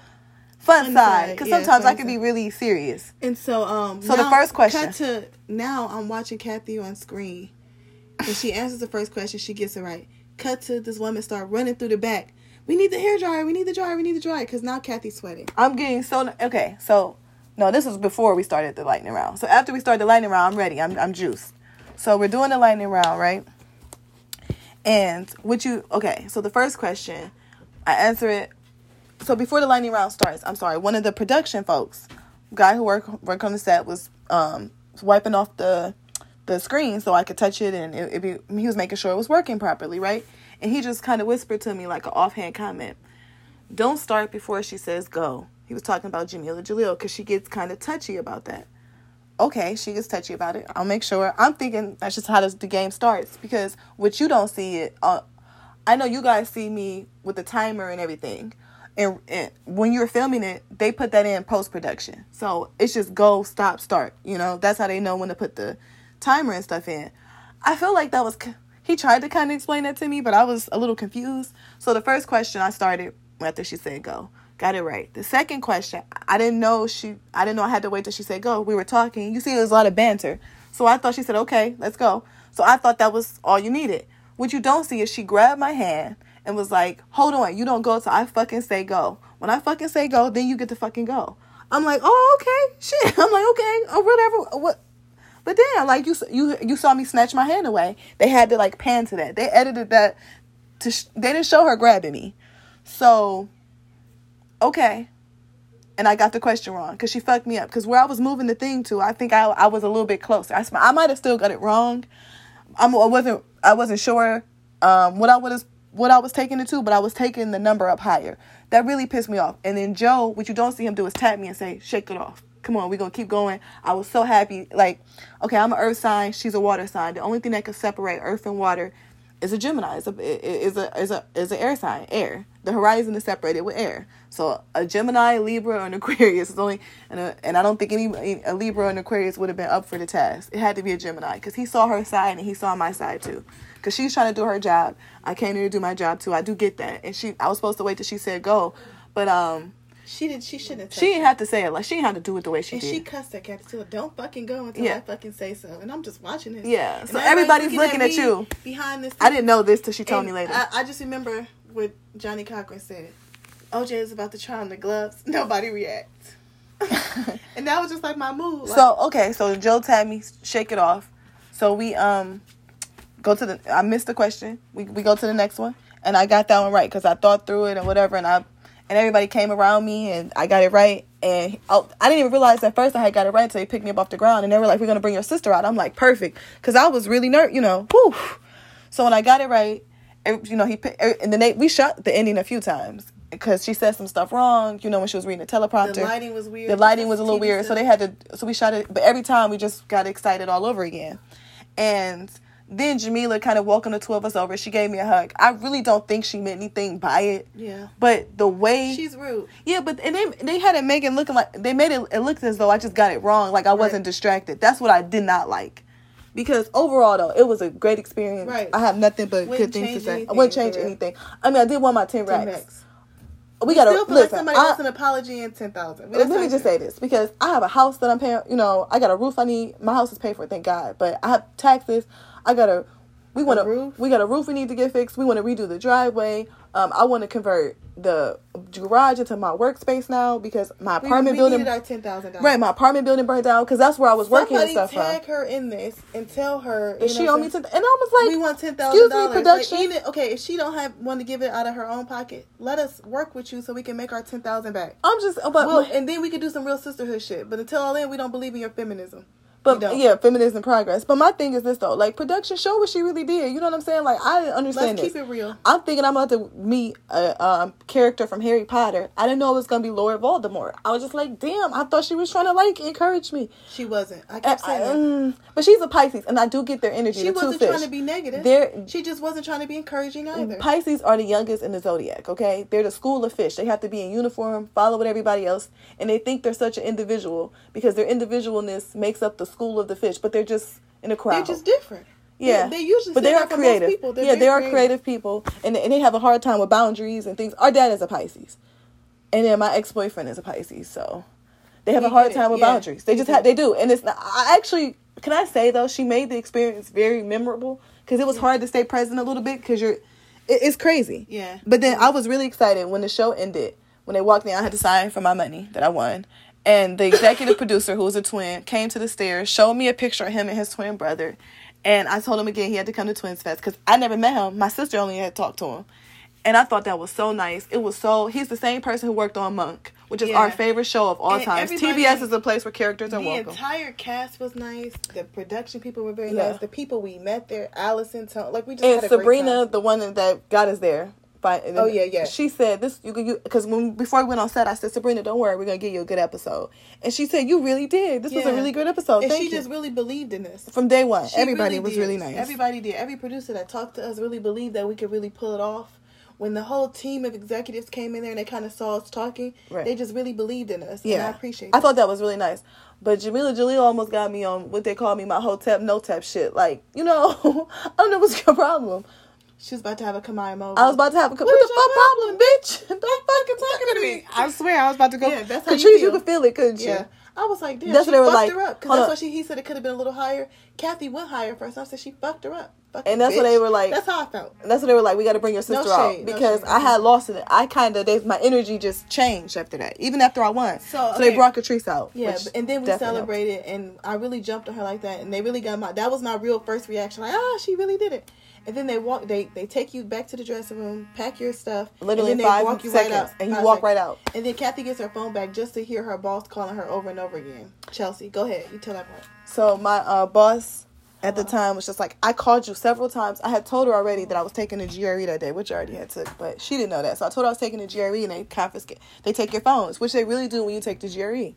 Speaker 1: fun,
Speaker 2: Fun
Speaker 1: side. Because
Speaker 2: yeah,
Speaker 1: sometimes I can be really serious.
Speaker 2: And so, um,
Speaker 1: So the first question.
Speaker 2: Cut to now. I'm watching Kathy on screen, and she (laughs) answers the first question. She gets it right. Cut to this woman start running through the back. We need the hair dryer. We need the dryer. We need the dryer. Because now Kathy's sweating.
Speaker 1: I'm getting so okay. So no, this was before we started the lightning round. So after we started the lightning round, I'm ready. I'm I'm juiced. So we're doing the lightning round, right? And would you okay? So the first question, I answer it. So before the lightning round starts, I'm sorry. One of the production folks, guy who work work on the set, was um wiping off the the screen so I could touch it, and it, it be, he was making sure it was working properly, right? And he just kind of whispered to me like an offhand comment don't start before she says go. He was talking about Jameela Jaleel because she gets kind of touchy about that. Okay, she gets touchy about it. I'll make sure. I'm thinking that's just how this, the game starts because what you don't see it. Uh, I know you guys see me with the timer and everything, and, and when you're filming it, they put that in post production. So it's just go, stop, start. You know, that's how they know when to put the timer and stuff in. I feel like that was he tried to kind of explain that to me, but I was a little confused. So the first question I started after she said go, Got it right. The second question, I didn't know she. I didn't know I had to wait till she said go. We were talking. You see, there's a lot of banter. So I thought she said, "Okay, let's go." So I thought that was all you needed. What you don't see is she grabbed my hand and was like, "Hold on, you don't go till I fucking say go. When I fucking say go, then you get to fucking go." I'm like, "Oh, okay, shit." (laughs) I'm like, "Okay, or whatever." What? But then, like you, you, you saw me snatch my hand away. They had to like pan to that. They edited that to. Sh- they didn't show her grabbing me. So, okay. And I got the question wrong because she fucked me up. Because where I was moving the thing to, I think I, I was a little bit closer. I, I might have still got it wrong. I'm, I wasn't I wasn't sure um, what I was what I was taking it to, but I was taking the number up higher. That really pissed me off. And then Joe, what you don't see him do is tap me and say, "Shake it off. Come on, we're gonna keep going." I was so happy. Like, okay, I'm an Earth sign. She's a Water sign. The only thing that can separate Earth and Water is a Gemini. Is a is a is a is an air sign. Air. The horizon is separated with air. So a Gemini, Libra, or an Aquarius is only, and a, and I don't think any a Libra and Aquarius would have been up for the task. It had to be a Gemini because he saw her side and he saw my side too. Because she's trying to do her job. I came here to do my job too. I do get that. And she, I was supposed to wait till she said go, but um.
Speaker 2: She did. She shouldn't. have.
Speaker 1: She didn't have to say it. Like she didn't have to do it the way she
Speaker 2: and
Speaker 1: did.
Speaker 2: she cussed that cat too. Don't fucking go until
Speaker 1: Yeah.
Speaker 2: I fucking say so. And I'm just watching this.
Speaker 1: Yeah.
Speaker 2: And
Speaker 1: So everybody's looking at
Speaker 2: me
Speaker 1: you.
Speaker 2: behind this.
Speaker 1: I didn't know this till she told
Speaker 2: And
Speaker 1: me later.
Speaker 2: I, I just remember what Johnnie Cochran said. OJ is about to try on the gloves. (laughs) Nobody reacts. (laughs) and that was just like my mood. Like,
Speaker 1: So okay, so Joe tapped me, shake it off. So we um go to the. I missed the question. We we go to the next one, and I got that one right because I thought through it and whatever, and I and everybody came around me and I got it right. And I, I didn't even realize at first I had got it right until they picked me up off the ground, and they were like, "We're gonna bring your sister out." I'm like, "Perfect," because I was really nervous, you know. Whew. So when I got it right, every- you know, he er, and then they we shot the ending a few times because she said some stuff wrong, you know, when she was reading the teleprompter.
Speaker 2: the lighting was weird.
Speaker 1: The lighting was a little
Speaker 2: TV
Speaker 1: weird, so
Speaker 2: stuff.
Speaker 1: they had to. So we shot it, but every time we just got excited all over again. And then Jameela kind of welcomed the two of us over. She gave me a hug. I really don't think she meant anything by it,
Speaker 2: Yeah.
Speaker 1: but the way
Speaker 2: She's rude.
Speaker 1: yeah, but and they they had it make it looking like they made it it looked as though I just got it wrong, like I wasn't distracted. That's what I did not like. Because overall though, it was a great experience.
Speaker 2: Right.
Speaker 1: I have nothing but
Speaker 2: Wouldn't
Speaker 1: good things to say. I wouldn't change anything. I mean, I did want my ten
Speaker 2: Ten
Speaker 1: racks.
Speaker 2: racks.
Speaker 1: We gotta
Speaker 2: Still feel like somebody
Speaker 1: I-
Speaker 2: wants an apology and ten thousand.
Speaker 1: let me just say this because I have a house that I'm paying. You know, I got a roof I need. My house is paid for, thank God. But I have taxes. I got a. We want
Speaker 2: roof?
Speaker 1: We got a roof we need to get fixed. We want to redo the driveway. Um, I want to convert the garage into my workspace now because my apartment
Speaker 2: we
Speaker 1: building.
Speaker 2: our ten thousand dollars.
Speaker 1: Right, my apartment building burned down because that's where I was working and stuff
Speaker 2: tag
Speaker 1: from.
Speaker 2: her in this and tell her.
Speaker 1: And she
Speaker 2: know
Speaker 1: owe me to,
Speaker 2: saying?
Speaker 1: and I was like,
Speaker 2: we want ten thousand
Speaker 1: excuse me,
Speaker 2: dollars.
Speaker 1: production.
Speaker 2: Like, even okay, if she don't have want to give it out of her own pocket, let us work with you so we can make our ten thousand back.
Speaker 1: I'm just, but
Speaker 2: Well, and then we could do some real sisterhood shit. But until all then, we don't believe in your feminism.
Speaker 1: But yeah, feminism progress. But my thing is this though, like production, show what she really did. You know what I'm saying? Like I didn't understand
Speaker 2: Let's
Speaker 1: this.
Speaker 2: keep it real.
Speaker 1: I'm thinking I'm about to meet a um, character from Harry Potter. I didn't know it was gonna be Lord Voldemort. I was just like, damn, I thought she was trying to like encourage me.
Speaker 2: She wasn't. I
Speaker 1: I-
Speaker 2: kept saying that.
Speaker 1: mm, but she's a Pisces, and I do get their energy.
Speaker 2: She
Speaker 1: the
Speaker 2: wasn't trying to be negative.
Speaker 1: They're
Speaker 2: She just wasn't trying to be encouraging either.
Speaker 1: Pisces are the youngest in the zodiac, okay? They're the school of fish. They have to be in uniform, follow with everybody else, and they think they're such an individual because their individualness makes up the school of the fish, but they're just in a crowd.
Speaker 2: They're just different.
Speaker 1: yeah.
Speaker 2: They, they usually
Speaker 1: but they are creative.
Speaker 2: people. They're
Speaker 1: yeah, they are creative people, and, and they have a hard time with boundaries and things. Our dad is a Pisces, and then my ex boyfriend is a Pisces, so they have
Speaker 2: We
Speaker 1: a hard time with
Speaker 2: Yeah,
Speaker 1: boundaries. They just have, they do, and it's not. I actually can I say though, she made the experience very memorable because it was hard to stay present a little bit because you're. It, it's crazy.
Speaker 2: Yeah.
Speaker 1: But then I was really excited when the show ended. When they walked in, I had to sign for my money that I won. And the executive producer, who was a twin, came to the stairs, showed me a picture of him and his twin brother. And I told him again he had to come to Twins Fest because I never met him. My sister only had talked to him. And I thought that was so nice. It was so, he's the same person who worked on Monk, which is
Speaker 2: Yeah.
Speaker 1: our favorite show of all
Speaker 2: And
Speaker 1: times. TBS is a place where characters are welcome.
Speaker 2: The entire cast was nice. The production people were very
Speaker 1: Yeah.
Speaker 2: nice. The people we met there, Allison, Tone, like we just
Speaker 1: and
Speaker 2: had a great
Speaker 1: Sabrina, the one that got us there.
Speaker 2: Oh, yeah, yeah.
Speaker 1: She said this. You could because when before we went on set, I said Sabrina, don't worry, we're gonna give you a good episode. And she said you really did. This was a really good episode.
Speaker 2: and
Speaker 1: Thank
Speaker 2: she
Speaker 1: you.
Speaker 2: just really believed in this.
Speaker 1: From day one,
Speaker 2: She
Speaker 1: everybody
Speaker 2: really
Speaker 1: was
Speaker 2: did.
Speaker 1: really nice.
Speaker 2: Everybody did. Every producer that talked to us really believed that we could really pull it off. When the whole team of executives came in there and they kind of saw us talking,
Speaker 1: Right.
Speaker 2: they just really believed in us.
Speaker 1: yeah,
Speaker 2: and I appreciate.
Speaker 1: I
Speaker 2: that.
Speaker 1: thought that was really nice. But Jameela Jaleel almost got me on what they call me my hotep no tap shit. Like you know, (laughs) I don't know what's your problem.
Speaker 2: She was about to have a Kamaya moment.
Speaker 1: I was about to have a what,
Speaker 2: What
Speaker 1: the fuck problem, bitch? (laughs) Don't fucking talking to me. I swear, I was about to go.
Speaker 2: Yeah, that's how you
Speaker 1: Catrice, you,
Speaker 2: feel.
Speaker 1: could feel it, couldn't you?
Speaker 2: Yeah. I was like, damn,
Speaker 1: That's
Speaker 2: she
Speaker 1: what they were
Speaker 2: fucked
Speaker 1: like.
Speaker 2: her up. Because that's what she, he said it could have been a little higher. Kathy went higher first. I said she fucked her up. Fuck
Speaker 1: And
Speaker 2: you,
Speaker 1: that's what they were like-
Speaker 2: That's how I felt.
Speaker 1: And that's what they were like. We got to bring your sister
Speaker 2: shade,
Speaker 1: out
Speaker 2: no
Speaker 1: because
Speaker 2: shade.
Speaker 1: I had lost it. I kind of, they, my energy just changed after that. Even after I won,
Speaker 2: So,
Speaker 1: so
Speaker 2: they
Speaker 1: brought Catrice out.
Speaker 2: Yeah, and then we
Speaker 1: definitely helped.
Speaker 2: celebrated, and I really jumped on her like that, and they really got my. That was my real first reaction, like, ah, she really did it. And then they walk, they they take you back to the dressing room, pack your stuff,
Speaker 1: Literally
Speaker 2: and then
Speaker 1: five
Speaker 2: they walk you
Speaker 1: seconds,
Speaker 2: right out,
Speaker 1: and you walk right out.
Speaker 2: And then Kathy gets her phone back just to hear her boss calling her over and over again. Chelsea, go ahead, you tell that part.
Speaker 1: So my uh, boss at the time was just like, I called you several times. I had told her already that I was taking the GRE that day, which I already had took, but she didn't know that. So I told her I was taking the GRE, and they confiscate, they take your phones, which they really do when you take the GRE.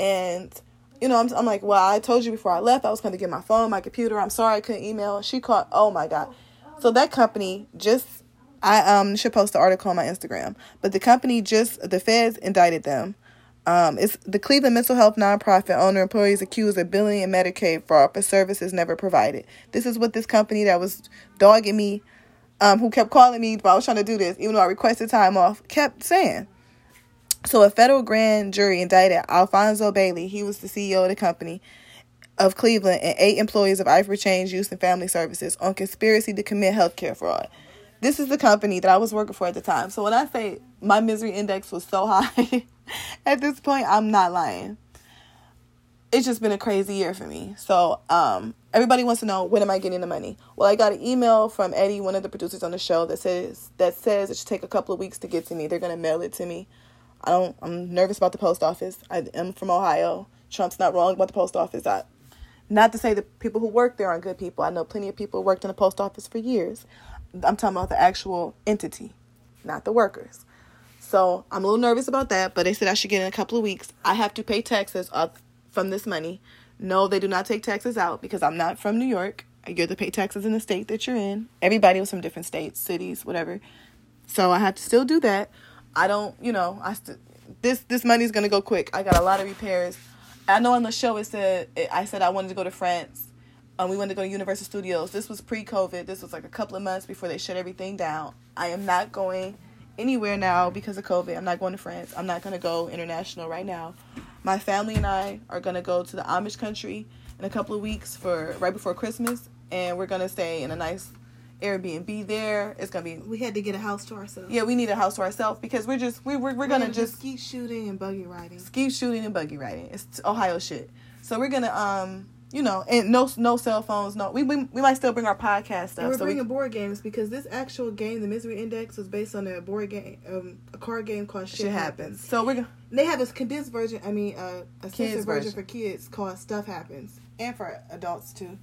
Speaker 1: And you know, I'm, I'm like, well, I told you before I left I was going to get my phone, my computer. I'm sorry I couldn't email. She called. Oh my god. So that company just. I um should post the article on my Instagram, but the company just the feds indicted them. Um, it's the Cleveland mental health nonprofit owner employees accused of billing and Medicaid fraud for services never provided. This is what this company that was dogging me, um, who kept calling me while I was trying to do this, even though I requested time off, kept saying. So a federal grand jury indicted Alfonso Bailey. He was the CEO of the company of Cleveland and eight employees of Ivory Change Youth and Family Services on conspiracy to commit healthcare fraud. This is the company that I was working for at the time. So when I say my misery index was so (laughs) high, at this point, I'm not lying. It's just been a crazy year for me. So um, everybody wants to know when am I getting the money? Well, I got an email from Eddie, one of the producers on the show, that says that says it should take a couple of weeks to get to me. They're gonna mail it to me. I don't. I'm nervous about the post office. I am from Ohio. Trump's not wrong about the post office. I, not to say the people who work there aren't good people. I know plenty of people worked in the post office for years. I'm talking about the actual entity, not the workers. So I'm a little nervous about that, but they said I should get in a couple of weeks. I have to pay taxes up from this money. No, they do not take taxes out because I'm not from New York. You have to pay taxes in the state that you're in. Everybody was from different states, cities, whatever. So I have to still do that. I don't, you know, I st- this this money's gonna go quick. I got a lot of repairs. I know on the show it said it, I said I wanted to go to France. Um, we wanted to go to Universal Studios. This was pre-COVID. This was like a couple of months before they shut everything down. I am not going anywhere now because of COVID. I'm not going to France. I'm not gonna go international right now. My family and I are gonna go to the Amish country in a couple of weeks for right before Christmas, and we're gonna stay in a nice Airbnb there. It's gonna be
Speaker 2: We had to get a house to ourselves.
Speaker 1: yeah. We need a house to ourselves because we're just we we're, we're gonna just
Speaker 2: skeet shooting and buggy riding.
Speaker 1: ski shooting and buggy riding. It's Ohio shit. So we're gonna um you know and no no cell phones. No we we, we might still bring our podcast stuff.
Speaker 2: And we're
Speaker 1: so
Speaker 2: bringing
Speaker 1: we,
Speaker 2: board games because this actual game, the Misery Index, was based on a board game, um, a card game called Shit,
Speaker 1: shit
Speaker 2: Happens.
Speaker 1: happens. So we're gonna
Speaker 2: they have this condensed version. I mean, uh, a censored version
Speaker 1: version.
Speaker 2: for kids called Stuff Happens, and for adults too.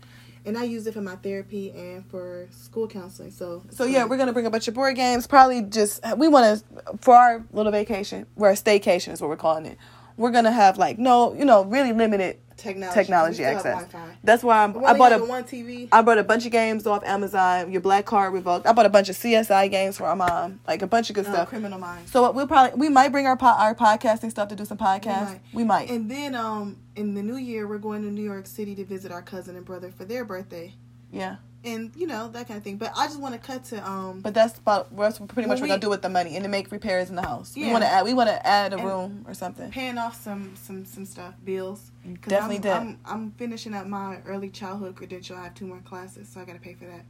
Speaker 2: And I use it for my therapy and for school counseling. So,
Speaker 1: So yeah, we're gonna bring a bunch of board games. Probably just we want to for our little vacation. We're a staycation is what we're calling it. We're gonna have like no, you know, really limited
Speaker 2: technology,
Speaker 1: technology
Speaker 2: We
Speaker 1: access. That's why I'm, I bought a
Speaker 2: one TV.
Speaker 1: I bought a bunch of games off Amazon. Your black card revoked. I bought a bunch of CSI games for our mom, like a bunch of good
Speaker 2: uh,
Speaker 1: stuff.
Speaker 2: Criminal Minds.
Speaker 1: So we'll probably we might bring our po- our podcasting stuff to do some podcasts.
Speaker 2: might.
Speaker 1: We might.
Speaker 2: And then, um, in the new year, we're going to New York City to visit our cousin and brother for their birthday,
Speaker 1: yeah,
Speaker 2: and you know that kind of thing. But I just want to cut to um.
Speaker 1: but that's about that's pretty much
Speaker 2: Well,
Speaker 1: we're gonna do with the money and to make repairs in the house.
Speaker 2: Yeah.
Speaker 1: We want to add we want to add a
Speaker 2: And-
Speaker 1: room or something.
Speaker 2: paying off some some some stuff bills
Speaker 1: Definitely
Speaker 2: I'm,
Speaker 1: did.
Speaker 2: I'm, I'm finishing up my early childhood credential i have two more classes so i gotta pay for that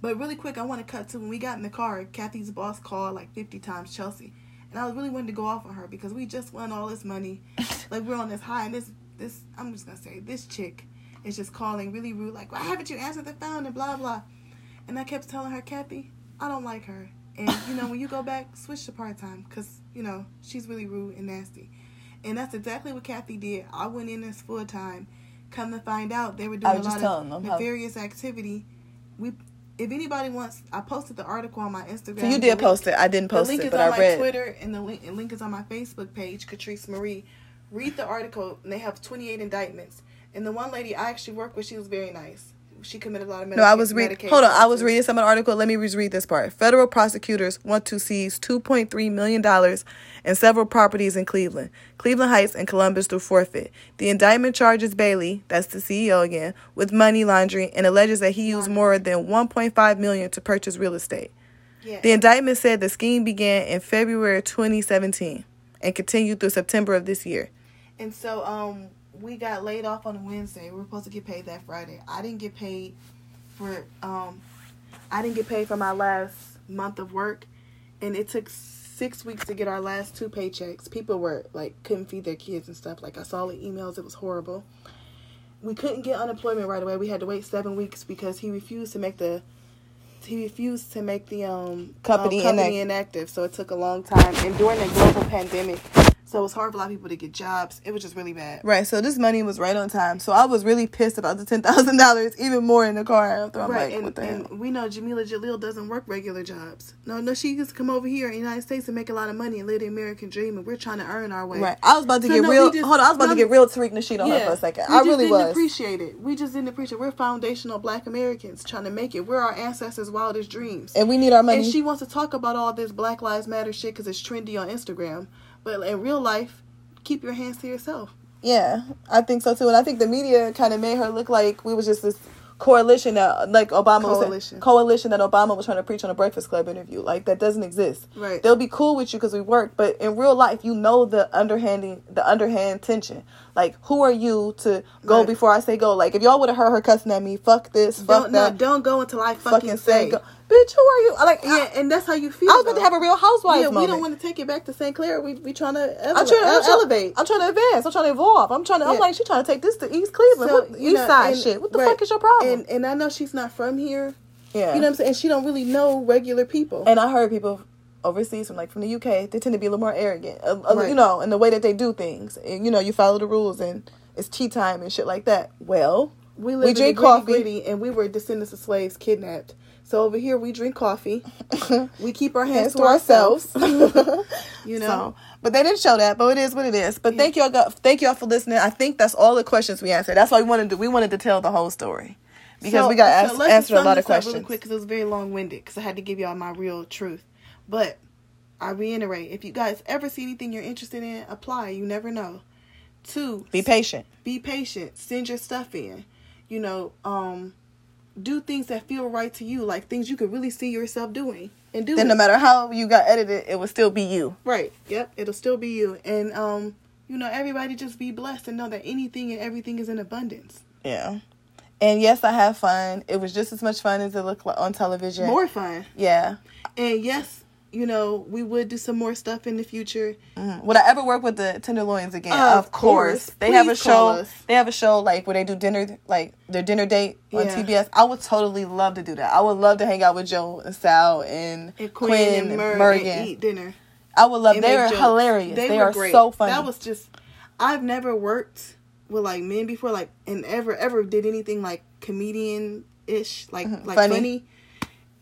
Speaker 2: but really quick i want to cut to when we got in the car kathy's boss called like 50 times chelsea and i really wanting to go off on her because we just won all this money (laughs) like we're on this high and this this i'm just gonna say this chick is just calling really rude like why haven't you answered the phone and blah blah and i kept telling her kathy i don't like her and you know when you go back switch to part-time because you know she's really rude and nasty and that's exactly what Kathy did. I went in as full time. Come to find out, they were doing a lot of
Speaker 1: them how-
Speaker 2: nefarious activity. We, if anybody wants, I posted the article on my Instagram.
Speaker 1: So you did
Speaker 2: link-
Speaker 1: post it. I didn't
Speaker 2: The
Speaker 1: post
Speaker 2: link
Speaker 1: it,
Speaker 2: is
Speaker 1: but
Speaker 2: on
Speaker 1: I
Speaker 2: my
Speaker 1: read.
Speaker 2: Twitter, and the link, and link is on my Facebook page, Catrice Marie. Read the article, and they have 28 indictments. And the one lady I actually worked with, she was very nice. she committed a lot of
Speaker 1: No, I was reading. Hold on, I was reading some of the article. Let me just read this part. Federal prosecutors want to seize two point three million dollars and several properties in Cleveland, Cleveland Heights, and Columbus through forfeit. The indictment charges Bailey, that's the CEO again, with money laundering and alleges that he used more than 1.5 million to purchase real estate.
Speaker 2: Yeah.
Speaker 1: The indictment said the scheme began in February 2017 and continued through September of this year.
Speaker 2: And so um we got laid off on Wednesday. We were supposed to get paid that Friday. I didn't get paid for um I didn't get paid for my last month of work and it took six weeks to get our last two paychecks. People were like couldn't feed their kids and stuff. Like I saw the emails, it was horrible. We couldn't get unemployment right away. We had to wait seven weeks because he refused to make the he refused to make the um
Speaker 1: Company
Speaker 2: um, company
Speaker 1: inact-
Speaker 2: inactive. So it took a long time. And during the global pandemic, so it was hard for a lot of people to get jobs. It was just really bad.
Speaker 1: Right, so this money was right on time. So I was really pissed about the ten thousand dollars, (laughs) even more in the car after. I'm
Speaker 2: right,
Speaker 1: like,
Speaker 2: and,
Speaker 1: what the hell?
Speaker 2: and we know Jameela Jalil doesn't work regular jobs. No, no, she just to come over here in the United States and make a lot of money and live the American dream, and we're trying to earn our way.
Speaker 1: Right, I was about to
Speaker 2: So,
Speaker 1: get
Speaker 2: no,
Speaker 1: real.
Speaker 2: just-
Speaker 1: hold on, I was about
Speaker 2: no,
Speaker 1: to get real Tariq Nasheed on her for a second.
Speaker 2: we
Speaker 1: I really
Speaker 2: didn't
Speaker 1: was.
Speaker 2: appreciate it. We just didn't appreciate. We're foundational Black Americans trying to make it. We're our ancestors' wildest dreams.
Speaker 1: and we need our money.
Speaker 2: And she wants to talk about all this Black Lives Matter shit because it's trendy on Instagram, but in real life, keep your hands to yourself.
Speaker 1: Yeah, I think so too. And I think the media kind of made her look like we was just this coalition that, like Obama was
Speaker 2: Coalition.
Speaker 1: coalition that Obama was trying to preach on a Breakfast Club interview. Like that doesn't exist.
Speaker 2: Right.
Speaker 1: They'll be cool with you because we work, but in real life, you know the underhanding, the underhand tension. Like, who are you to go
Speaker 2: Right.
Speaker 1: before I say go? Like, if y'all would have heard her cussing at me, fuck this, fuck
Speaker 2: Don't no,
Speaker 1: that,
Speaker 2: don't go until I fucking,
Speaker 1: fucking
Speaker 2: say.
Speaker 1: go. Bitch, who are you? Like,
Speaker 2: Yeah, and that's how you feel.
Speaker 1: I, I was about to have a Real Housewives
Speaker 2: Yeah, we
Speaker 1: moment.
Speaker 2: don't want to take it back to St. Clair. We we trying to
Speaker 1: I'm trying to
Speaker 2: ele-
Speaker 1: I'm
Speaker 2: elevate.
Speaker 1: I'm trying to advance. I'm trying to evolve. I'm trying to. I'm like, she trying to take this to East Cleveland,
Speaker 2: So,
Speaker 1: what, East
Speaker 2: know,
Speaker 1: Side
Speaker 2: and-
Speaker 1: shit. What the
Speaker 2: right.
Speaker 1: fuck is your problem?
Speaker 2: And and I know she's not from here.
Speaker 1: yeah,
Speaker 2: You know what I'm saying? And she don't really know regular people.
Speaker 1: and I heard people overseas from like from the UK, they tend to be a little more arrogant. Uh,
Speaker 2: Right.
Speaker 1: You know, in the way that they do things. And, you know, you follow the rules and it's tea time and shit like that. Well,
Speaker 2: we live
Speaker 1: we
Speaker 2: in
Speaker 1: drink coffee.
Speaker 2: gritty, and we were descendants of slaves kidnapped. So over here we drink coffee. (laughs) We keep our hands,
Speaker 1: hands
Speaker 2: to
Speaker 1: to
Speaker 2: ourselves.
Speaker 1: ourselves. (laughs) (laughs)
Speaker 2: you know.
Speaker 1: So, but they didn't show that. But it is what it is. But thank y'all, go- thank y'all for listening. I think that's all the questions we answered. That's why we wanted to. do. We wanted to tell the whole story because
Speaker 2: So-
Speaker 1: we got
Speaker 2: so
Speaker 1: asked,
Speaker 2: let's
Speaker 1: answered a lot of questions.
Speaker 2: really quick because it was very long winded. Because I had to give y'all my real truth. But I reiterate: if you guys ever see anything you're interested in, apply. You never know. Two,
Speaker 1: Be patient.
Speaker 2: be patient. Send your stuff in. You know, um, do things that feel right to you, like things you could really see yourself doing, and do
Speaker 1: Then
Speaker 2: it.
Speaker 1: no matter how you got edited, it will still be you.
Speaker 2: Right. Yep. It'll still be you. And um, you know, everybody just be blessed and know that anything and everything is in abundance.
Speaker 1: Yeah. And yes, I have fun. It was just as much fun as it looked like on television.
Speaker 2: More fun.
Speaker 1: Yeah.
Speaker 2: And yes, you know, we would do some more stuff in the future.
Speaker 1: Mhm. Would I ever work with the Tenderloins again?
Speaker 2: Of
Speaker 1: Of, course.
Speaker 2: course.
Speaker 1: They have a show.
Speaker 2: us.
Speaker 1: They have a show like where they do dinner, like their dinner date on
Speaker 2: Yeah.
Speaker 1: TBS. I would totally love to do that. I would love to hang out with Joe and Sal and,
Speaker 2: And
Speaker 1: Quinn,
Speaker 2: Quinn,
Speaker 1: and
Speaker 2: and Mer-
Speaker 1: Morgan.
Speaker 2: and eat dinner.
Speaker 1: I would love. They are
Speaker 2: jokes.
Speaker 1: hilarious. They,
Speaker 2: were
Speaker 1: are
Speaker 2: great.
Speaker 1: so funny.
Speaker 2: That was just. I've never worked with like men before, like, and ever ever did anything like comedian ish, like
Speaker 1: Mhm.
Speaker 2: like
Speaker 1: Funny.
Speaker 2: funny.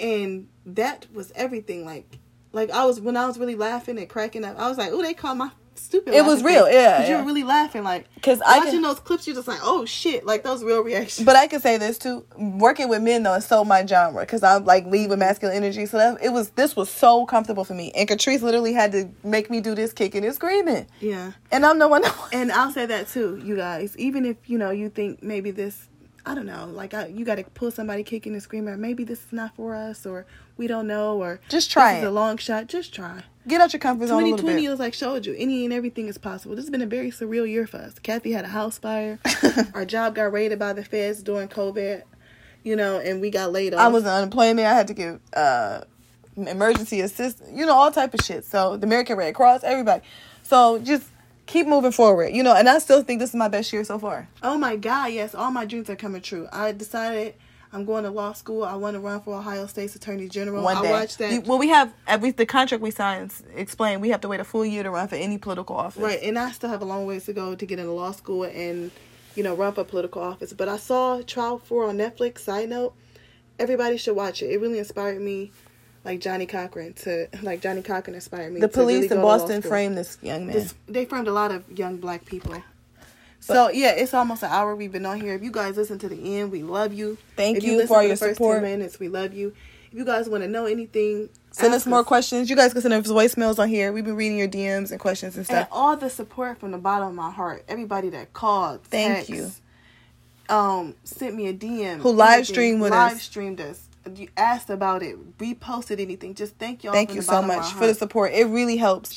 Speaker 2: and that was everything. Like, like I was when I was really laughing and cracking up. I was like, "Oh, they call my stupid."
Speaker 1: It was real,
Speaker 2: face."
Speaker 1: yeah,
Speaker 2: 'Cause you
Speaker 1: yeah.
Speaker 2: were really laughing, like
Speaker 1: because I
Speaker 2: watching
Speaker 1: can,
Speaker 2: those clips. You're just like, "Oh shit!" Like those real reactions.
Speaker 1: But I can say this too: working with men though is so my genre because I'm like lead with masculine energy. So that it was this was so comfortable for me. And Catrice literally had to make me do this kicking and screaming,
Speaker 2: yeah.
Speaker 1: and I'm the one.
Speaker 2: And I'll say that too, you guys. Even if you know you think maybe this, I don't know, like I, you got to pull somebody kicking and screaming, or maybe this is not for us, or we don't know, or
Speaker 1: Just try
Speaker 2: this is a long shot. Just try.
Speaker 1: Get out your comfort zone a little
Speaker 2: 2020
Speaker 1: bit.
Speaker 2: was like showed you any and everything is possible. This has been a very surreal year for us. Kathy had a house fire. (laughs) Our job got raided by the feds during COVID. You know, and we got laid off.
Speaker 1: I was on unemployment. I had to give uh, emergency assistance. You know all type of shit. So the American Red Cross, everybody. So just keep moving forward. You know, and I still think this is my best year so far.
Speaker 2: Oh my God, yes, all my dreams are coming true. I decided I'm going to law school. I want to run for Ohio State's Attorney General.
Speaker 1: One day.
Speaker 2: I watched that.
Speaker 1: You- well, we have uh, at least the contract we signed explained we have to wait a full year to run for any political office.
Speaker 2: Right, and I still have a long ways to go to get into law school and, you know, run for political office. But I saw Trial 4 on Netflix. Side note, everybody should watch it. It really inspired me, like Johnnie Cochran, to, like Johnnie Cochran inspired me.
Speaker 1: The
Speaker 2: really
Speaker 1: police
Speaker 2: go
Speaker 1: in
Speaker 2: to
Speaker 1: Boston framed this young man.
Speaker 2: This, they framed a lot of young black people. So yeah, it's almost an hour we've been on here. If you guys listen to the end, we love you.
Speaker 1: Thank
Speaker 2: if
Speaker 1: you
Speaker 2: listen
Speaker 1: for your
Speaker 2: the first
Speaker 1: support.
Speaker 2: 10 minutes, we love you. If you guys want to know anything,
Speaker 1: Send us more questions. You guys can send us voicemails on here. We've been reading your DMs and questions and
Speaker 2: And
Speaker 1: stuff.
Speaker 2: all the support from the bottom of my heart. Everybody that called,
Speaker 1: Thank
Speaker 2: text,
Speaker 1: you.
Speaker 2: Um, sent me a DM.
Speaker 1: Who live streamed with
Speaker 2: live
Speaker 1: us.
Speaker 2: streamed us. You asked about it, reposted anything. Just thank y'all.
Speaker 1: Thank you so much for the support. It really helps